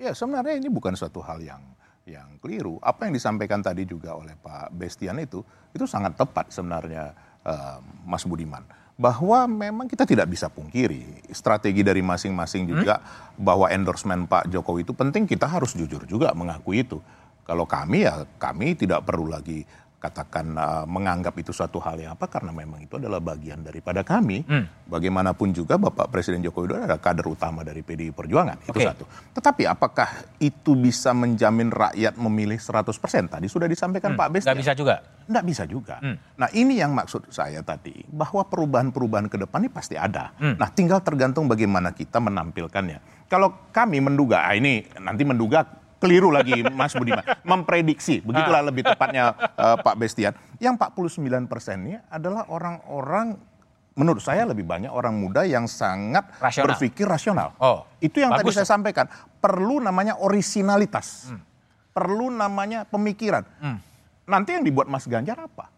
Speaker 11: Ya sebenarnya ini bukan suatu hal yang yang keliru. Apa yang disampaikan tadi juga oleh Pak Bestian itu, itu sangat tepat sebenarnya uh, Mas Budiman bahwa memang kita tidak bisa pungkiri strategi dari masing-masing juga hmm? bahwa endorsement Pak Jokowi itu penting kita harus jujur juga mengakui itu. Kalau kami ya kami tidak perlu lagi katakan uh, menganggap itu suatu hal yang apa karena memang itu adalah bagian daripada kami. Hmm. Bagaimanapun juga Bapak Presiden Joko Widodo adalah kader utama dari PDI Perjuangan. Itu okay. satu. Tetapi apakah itu bisa menjamin rakyat memilih 100%? Tadi sudah disampaikan hmm. Pak Besti.
Speaker 4: Nggak bisa juga?
Speaker 11: Nggak bisa juga. Hmm. Nah ini yang maksud saya tadi. Bahwa perubahan-perubahan ke depan ini pasti ada. Hmm. Nah tinggal tergantung bagaimana kita menampilkannya. Kalau kami menduga, ah ini nanti menduga keliru lagi Mas Budiman, memprediksi, begitulah lebih tepatnya uh, Pak Bestian. Yang 49 persennya adalah orang-orang menurut saya lebih banyak orang muda yang sangat rasional. berpikir rasional. Oh, itu yang bagus. tadi saya sampaikan. Perlu namanya originalitas, hmm. perlu namanya pemikiran. Hmm. Nanti yang dibuat Mas Ganjar apa?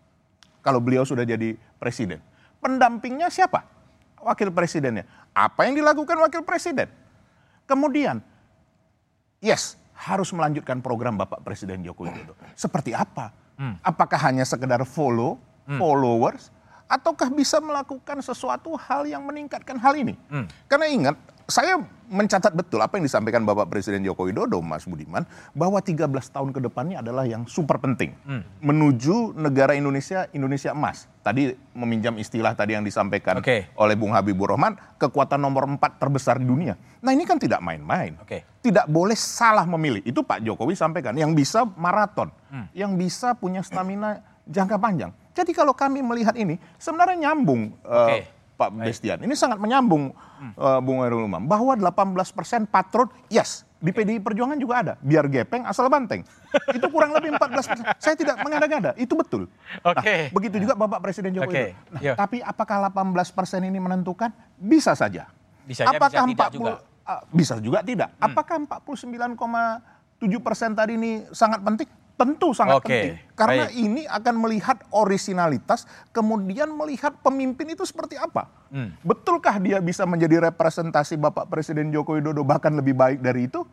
Speaker 11: Kalau beliau sudah jadi presiden, pendampingnya siapa? Wakil presidennya. Apa yang dilakukan wakil presiden? Kemudian, yes, harus melanjutkan program Bapak Presiden Joko Widodo. Seperti apa? Hmm. Apakah hanya sekedar follow, hmm. followers, ataukah bisa melakukan sesuatu hal yang meningkatkan hal ini? Hmm. Karena ingat, saya mencatat betul apa yang disampaikan Bapak Presiden Joko Widodo, Mas Budiman, bahwa 13 tahun ke depannya adalah yang super penting. Hmm. Menuju negara Indonesia, Indonesia emas. Tadi meminjam istilah tadi yang disampaikan okay. oleh Bung Habibur Rahman, kekuatan nomor 4 terbesar di dunia. Nah ini kan tidak main-main. Okay. Tidak boleh salah memilih. Itu Pak Jokowi sampaikan, yang bisa maraton, hmm. yang bisa punya stamina jangka panjang. Jadi kalau kami melihat ini, sebenarnya nyambung. Okay. Uh, Pak Bestian. Ini sangat menyambung hmm. uh, Bung Hairul Umam bahwa 18 persen patron, yes, di PDI Perjuangan juga ada. Biar gepeng asal banteng. itu kurang lebih 14 persen. Saya tidak mengada-ngada, itu betul. Oke. Okay. Nah, begitu juga Bapak Presiden Jokowi. Okay. Nah, tapi apakah 18 persen ini menentukan? Bisa saja. Bisa apakah bisa 40 juga. Uh, bisa juga tidak. Hmm. Apakah 49,7 persen tadi ini sangat penting? Tentu sangat okay. penting. Karena Baik. ini akan melihat originalitas, kemudian melihat pemimpin itu seperti apa. Hmm. Betulkah dia bisa menjadi representasi Bapak Presiden Joko Widodo bahkan lebih baik dari itu?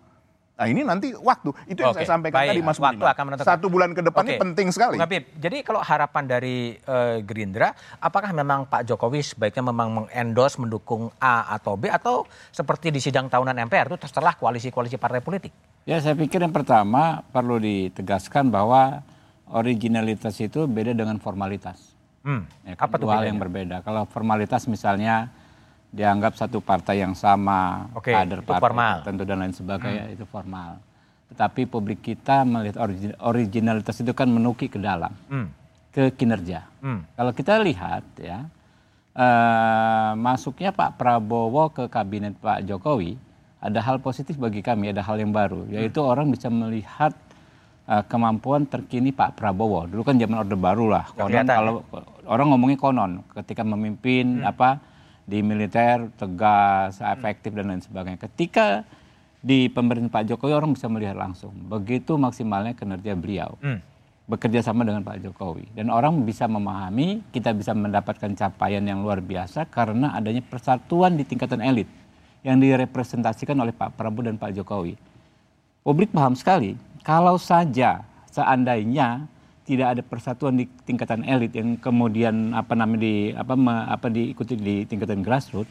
Speaker 11: Nah ini nanti waktu, itu yang okay. saya sampaikan Baik. tadi Mas Waktu akan menentukan. Satu bulan ke depan okay. ini penting sekali.
Speaker 4: Habib, jadi kalau harapan dari uh, Gerindra, apakah memang Pak Jokowi sebaiknya memang mengendorse, mendukung A atau B, atau seperti di sidang tahunan MPR itu terserah koalisi-koalisi partai politik?
Speaker 13: Ya saya pikir yang pertama perlu ditegaskan bahwa originalitas itu beda dengan formalitas. Hmm. Ya, kan? Apa tuh hal yang berbeda. Kalau formalitas misalnya dianggap satu partai yang sama, okay, kader partai formal. tentu dan lain sebagainya hmm. itu formal. Tetapi publik kita melihat originalitas itu kan menuki ke dalam, hmm. ke kinerja. Hmm. Kalau kita lihat ya uh, masuknya Pak Prabowo ke kabinet Pak Jokowi ada hal positif bagi kami, ada hal yang baru, yaitu hmm. orang bisa melihat uh, kemampuan terkini Pak Prabowo. Dulu kan zaman Orde Baru lah. Konon kalau orang ngomongnya konon ketika memimpin hmm. apa di militer tegas, efektif dan lain sebagainya. Ketika di pemerintahan Pak Jokowi orang bisa melihat langsung begitu maksimalnya kinerja beliau. Hmm. Bekerja sama dengan Pak Jokowi dan orang bisa memahami, kita bisa mendapatkan capaian yang luar biasa karena adanya persatuan di tingkatan elit yang direpresentasikan oleh Pak Prabowo dan Pak Jokowi. Publik paham sekali, kalau saja seandainya tidak ada persatuan di tingkatan elit yang kemudian apa namanya di apa me, apa diikuti di tingkatan grassroots,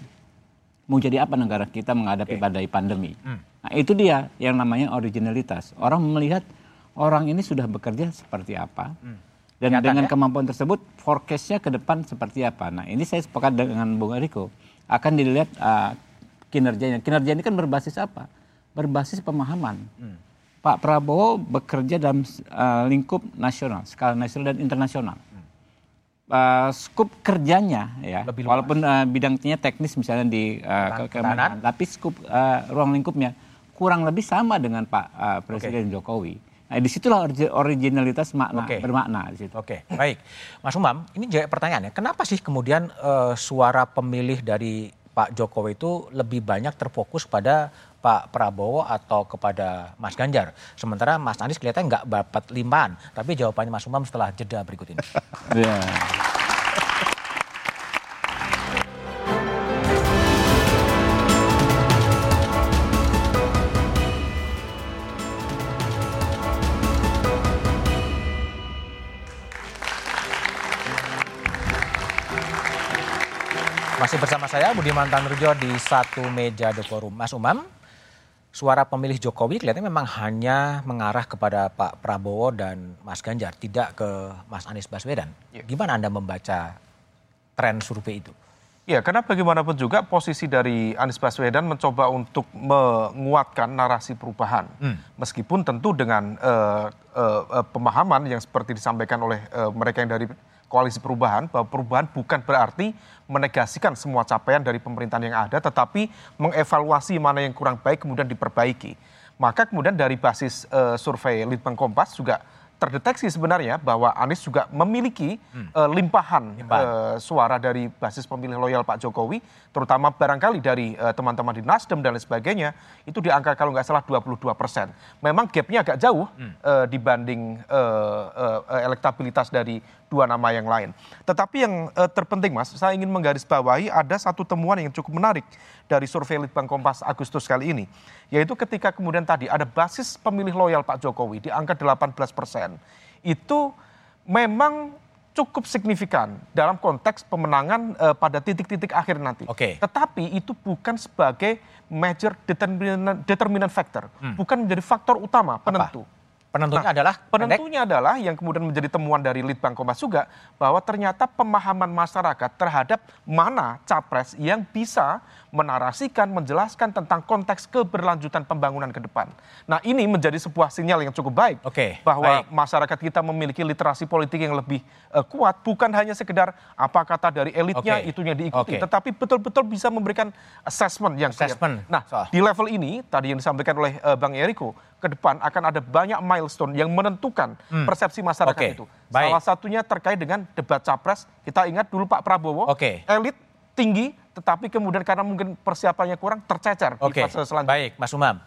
Speaker 13: mau jadi apa negara kita menghadapi okay. badai pandemi? Hmm. Nah, itu dia yang namanya originalitas. Orang melihat orang ini sudah bekerja seperti apa. Hmm. Dan Nyatanya? dengan kemampuan tersebut, forecastnya ke depan seperti apa. Nah, ini saya sepakat dengan Bung Eriko. Akan dilihat uh, kinerjanya. Kinerja ini kan berbasis apa? Berbasis pemahaman. Hmm. Pak Prabowo bekerja dalam uh, lingkup nasional, skala nasional dan internasional. Uh, skup kerjanya ya, Lebih walaupun uh, bidangnya teknis misalnya di uh, kemenhan, tapi skup uh, ruang lingkupnya kurang lebih sama dengan Pak uh, Presiden okay. Jokowi. Nah, di situlah originalitas makna okay. bermakna di situ.
Speaker 4: Oke, okay. baik, Mas Umam, ini jadi pertanyaannya, kenapa sih kemudian uh, suara pemilih dari Pak Jokowi itu lebih banyak terfokus pada Pak Prabowo atau kepada Mas Ganjar. Sementara Mas Anies kelihatan nggak dapat limpaan. Tapi jawabannya Mas Umam setelah jeda berikut ini. yeah. Masih bersama saya Budiman Tanurjo di satu meja The Forum. Mas Umam, suara pemilih Jokowi kelihatannya memang hanya mengarah kepada Pak Prabowo dan Mas Ganjar, tidak ke Mas Anies Baswedan. Ya. Gimana Anda membaca tren survei itu?
Speaker 14: Ya, karena bagaimanapun juga posisi dari Anies Baswedan mencoba untuk menguatkan narasi perubahan, hmm. meskipun tentu dengan uh, uh, uh, pemahaman yang seperti disampaikan oleh uh, mereka yang dari koalisi perubahan bahwa perubahan bukan berarti menegasikan semua capaian dari pemerintahan yang ada tetapi mengevaluasi mana yang kurang baik kemudian diperbaiki. Maka kemudian dari basis uh, survei Litbang Kompas juga terdeteksi sebenarnya bahwa Anies juga memiliki hmm. uh, limpahan, limpahan. Uh, suara dari basis pemilih loyal Pak Jokowi, terutama barangkali dari teman-teman uh, di Nasdem dan lain sebagainya, itu di angka kalau nggak salah 22 persen. Memang gapnya agak jauh hmm. uh, dibanding uh, uh, elektabilitas dari dua nama yang lain. Tetapi yang uh, terpenting Mas, saya ingin menggarisbawahi ada satu temuan yang cukup menarik dari survei Litbang Kompas Agustus kali ini, yaitu ketika kemudian tadi ada basis pemilih loyal Pak Jokowi di angka 18 persen, itu memang cukup signifikan dalam konteks pemenangan uh, pada titik-titik akhir nanti.
Speaker 4: Oke. Okay.
Speaker 14: Tetapi itu bukan sebagai major determinant, determinant factor, hmm. bukan menjadi faktor utama penentu. Apa?
Speaker 4: Penentunya nah, adalah
Speaker 14: penentunya pendek. adalah yang kemudian menjadi temuan dari Litbang Kompas juga bahwa ternyata pemahaman masyarakat terhadap mana capres yang bisa menarasikan, menjelaskan tentang konteks keberlanjutan pembangunan ke depan. Nah, ini menjadi sebuah sinyal yang cukup baik
Speaker 4: Oke,
Speaker 14: bahwa
Speaker 4: baik.
Speaker 14: masyarakat kita memiliki literasi politik yang lebih uh, kuat, bukan hanya sekedar apa kata dari elitnya Oke. itunya diikuti, Oke. tetapi betul-betul bisa memberikan assessment yang
Speaker 4: assessment.
Speaker 14: Clear. Nah, so. di level ini tadi yang disampaikan oleh uh, Bang Eriko, ke depan akan ada banyak milestone yang menentukan hmm. persepsi masyarakat Oke. itu. Baik. Salah satunya terkait dengan debat capres. Kita ingat dulu Pak Prabowo,
Speaker 4: Oke.
Speaker 14: elit tinggi, tetapi kemudian karena mungkin persiapannya kurang tercecer
Speaker 4: Oke. di fase selanjutnya. Baik, Mas Umam.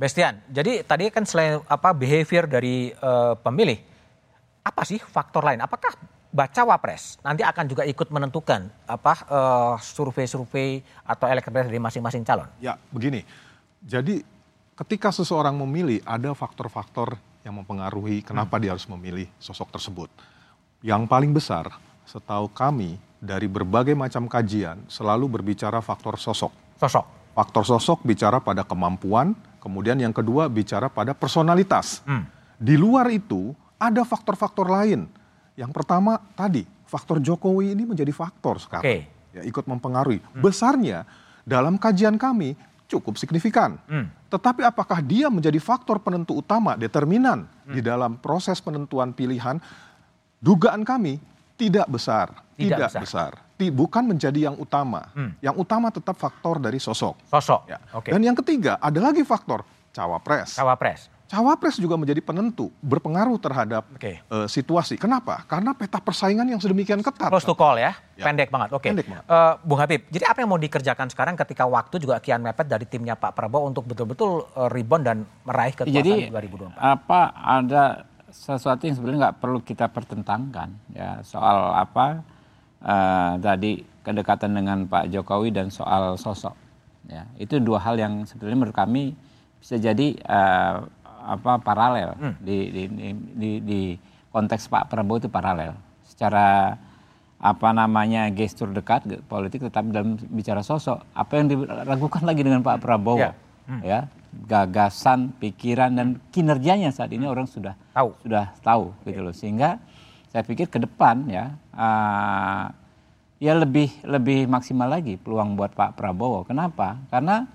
Speaker 4: Bestian, jadi tadi kan selain apa behavior dari uh, pemilih, apa sih faktor lain? Apakah baca wapres nanti akan juga ikut menentukan apa uh, survei-survei atau elektabilitas dari masing-masing calon?
Speaker 12: Ya, begini. Jadi ketika seseorang memilih ada faktor-faktor yang mempengaruhi kenapa hmm. dia harus memilih sosok tersebut. Yang paling besar, setahu kami dari berbagai macam kajian selalu berbicara faktor sosok.
Speaker 4: Sosok.
Speaker 12: Faktor sosok bicara pada kemampuan, kemudian yang kedua bicara pada personalitas. Hmm. Di luar itu ada faktor-faktor lain. Yang pertama tadi faktor Jokowi ini menjadi faktor sekarang. Okay. Ya, ikut mempengaruhi. Hmm. Besarnya dalam kajian kami cukup signifikan. Hmm. Tetapi apakah dia menjadi faktor penentu utama, determinan hmm. di dalam proses penentuan pilihan? Dugaan kami tidak besar, tidak, tidak besar. besar. Bukan menjadi yang utama. Hmm. Yang utama tetap faktor dari sosok.
Speaker 4: Sosok.
Speaker 12: Ya. Okay. Dan yang ketiga ada lagi faktor cawapres.
Speaker 4: Cawapres.
Speaker 12: Cawapres juga menjadi penentu, berpengaruh terhadap okay. uh, eh, situasi. Kenapa? Karena peta persaingan yang sedemikian ketat.
Speaker 4: Close to call ya, ya. pendek banget. Oke, okay. uh, Bung Habib. Jadi apa yang mau dikerjakan sekarang ketika waktu juga kian mepet dari timnya Pak Prabowo untuk betul-betul uh, rebound dan meraih kekuasaan
Speaker 13: Jadi, 2024? apa ada sesuatu yang sebenarnya nggak perlu kita pertentangkan ya. Soal apa uh, tadi kedekatan dengan Pak Jokowi dan soal sosok. Ya, itu dua hal yang sebenarnya menurut kami bisa jadi uh, apa paralel hmm. di, di, di, di konteks Pak Prabowo itu paralel. Secara apa namanya gestur dekat politik tetapi dalam bicara sosok. Apa yang diragukan lagi dengan Pak Prabowo? Ya, hmm. ya gagasan pikiran dan kinerjanya saat ini orang sudah
Speaker 4: tahu
Speaker 13: sudah tahu gitu loh sehingga saya pikir ke depan ya uh, ya lebih lebih maksimal lagi peluang buat Pak Prabowo kenapa karena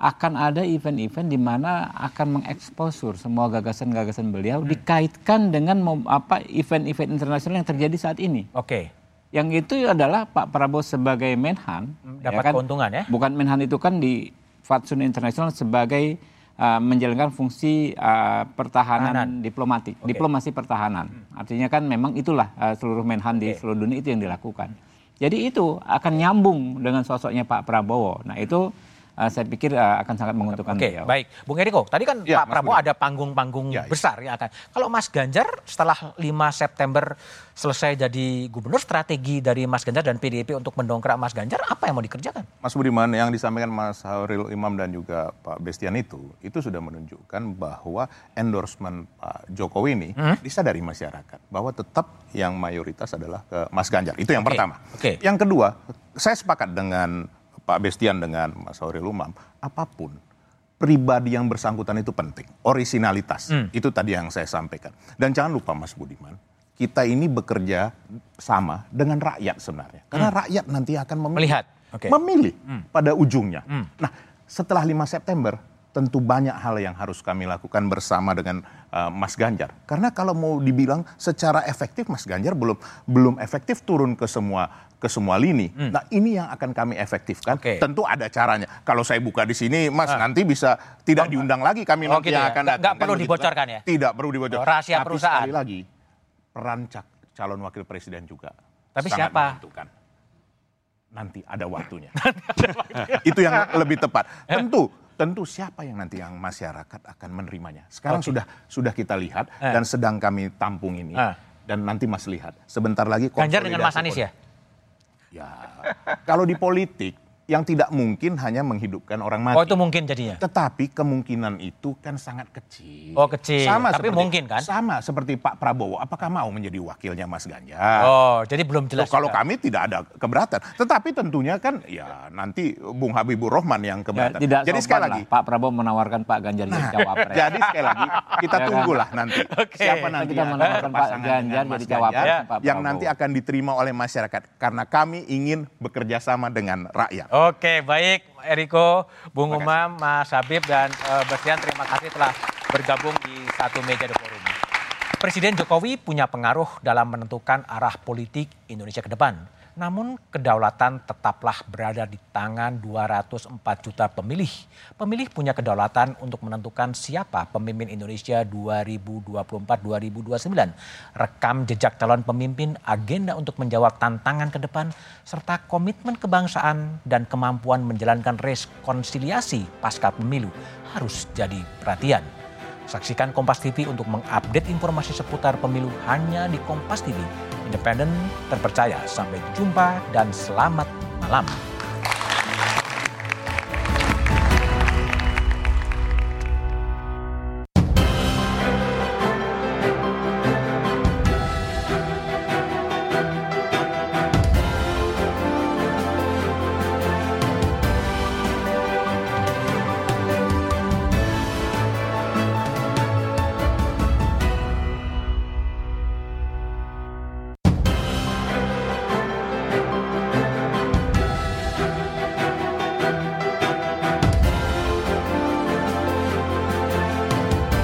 Speaker 13: akan ada event-event di mana akan mengeksposur semua gagasan-gagasan beliau hmm. dikaitkan dengan apa event-event internasional yang terjadi saat ini.
Speaker 4: Oke. Okay.
Speaker 13: Yang itu adalah Pak Prabowo sebagai Menhan
Speaker 4: hmm, dapat ya kan, keuntungan ya.
Speaker 13: Bukan Menhan itu kan di Fatsun Internasional sebagai uh, menjalankan fungsi uh, pertahanan Pertahanan. diplomatik, okay. diplomasi pertahanan. Hmm. Artinya kan memang itulah uh, seluruh Menhan okay. di seluruh dunia itu yang dilakukan. Jadi itu akan nyambung dengan sosoknya Pak Prabowo. Nah itu uh, saya pikir uh, akan sangat menguntungkan
Speaker 4: Oke, okay, baik. Bung Eriko, tadi kan ya, Pak Prabowo ada panggung-panggung ya, ya. besar ya akan. Kalau Mas Ganjar setelah 5 September selesai jadi gubernur, strategi dari Mas Ganjar dan PDIP untuk mendongkrak Mas Ganjar apa yang mau dikerjakan?
Speaker 11: Mas Budiman, yang disampaikan Mas Hauril Imam dan juga Pak Bestian itu, itu sudah menunjukkan bahwa endorsement Pak Jokowi ini hmm? disadari masyarakat bahwa tetap yang mayoritas adalah ke Mas Ganjar. Itu yang okay. pertama.
Speaker 4: Okay.
Speaker 11: Yang kedua, saya sepakat dengan Pak Bestian dengan Mas Aurel Umam, apa pun pribadi yang bersangkutan itu penting, originalitas. Hmm. Itu tadi yang saya sampaikan. Dan jangan lupa Mas Budiman, kita ini bekerja sama dengan rakyat sebenarnya. Karena hmm. rakyat nanti akan memilih.
Speaker 4: Melihat.
Speaker 11: Okay. Memilih hmm. pada ujungnya. Hmm. Nah, setelah 5 September, tentu banyak hal yang harus kami lakukan bersama dengan uh, Mas Ganjar. Karena kalau mau dibilang secara efektif Mas Ganjar belum belum efektif turun ke semua ke semua lini. Hmm. Nah, ini yang akan kami efektifkan. Okay. Tentu ada caranya. Kalau saya buka di sini Mas ah. nanti bisa tidak oh, diundang lagi kami oh, nanti gitu yang ya? akan
Speaker 4: datang. Nggak perlu kan dibocorkan ya?
Speaker 11: Tidak perlu dibocorkan.
Speaker 4: Oh, rahasia Tapi perusahaan.
Speaker 11: sekali lagi peran calon wakil presiden juga.
Speaker 4: Tapi siapa? Menentukan
Speaker 11: nanti ada waktunya. itu yang lebih tepat. Tentu tentu siapa yang nanti yang masyarakat akan menerimanya. Sekarang okay. sudah sudah kita lihat eh. dan sedang kami tampung ini eh. dan nanti Mas lihat sebentar lagi.
Speaker 4: Ganjar dengan Mas Anies ya?
Speaker 11: Ya, kalau di politik yang tidak mungkin hanya menghidupkan orang mati.
Speaker 4: Oh itu mungkin jadinya.
Speaker 11: Tetapi kemungkinan itu kan sangat kecil.
Speaker 4: Oh kecil.
Speaker 11: Sama
Speaker 4: Tapi
Speaker 11: seperti,
Speaker 4: mungkin kan?
Speaker 11: Sama seperti Pak Prabowo. Apakah mau menjadi wakilnya Mas Ganjar?
Speaker 4: Oh jadi belum jelas.
Speaker 11: So, kalau kami tidak ada keberatan. Tetapi tentunya kan ya nanti Bung Habibur Rahman yang keberatan.
Speaker 13: Ya, tidak jadi sekali lagi Pak Prabowo menawarkan Pak Ganjar jadi nah, cawapres.
Speaker 11: jadi sekali lagi kita ya, tunggulah nanti okay. siapa nanti
Speaker 13: kita menawarkan Pak Ganjar jadi cawapres. Ya.
Speaker 11: Pak yang nanti akan diterima oleh masyarakat karena kami ingin bekerja sama dengan rakyat.
Speaker 4: Oke baik. Eriko, Bung Umam, Mas Habib, dan uh, Bersian terima kasih telah bergabung di satu meja The Forum. Presiden Jokowi punya pengaruh dalam menentukan arah politik Indonesia ke depan. Namun kedaulatan tetaplah berada di tangan 204 juta pemilih. Pemilih punya kedaulatan untuk menentukan siapa pemimpin Indonesia 2024-2029. Rekam jejak calon pemimpin, agenda untuk menjawab tantangan ke depan, serta komitmen kebangsaan dan kemampuan menjalankan rekonsiliasi pasca pemilu harus jadi perhatian. Saksikan Kompas TV untuk mengupdate informasi seputar pemilu hanya di Kompas TV independen, terpercaya. Sampai jumpa dan selamat malam.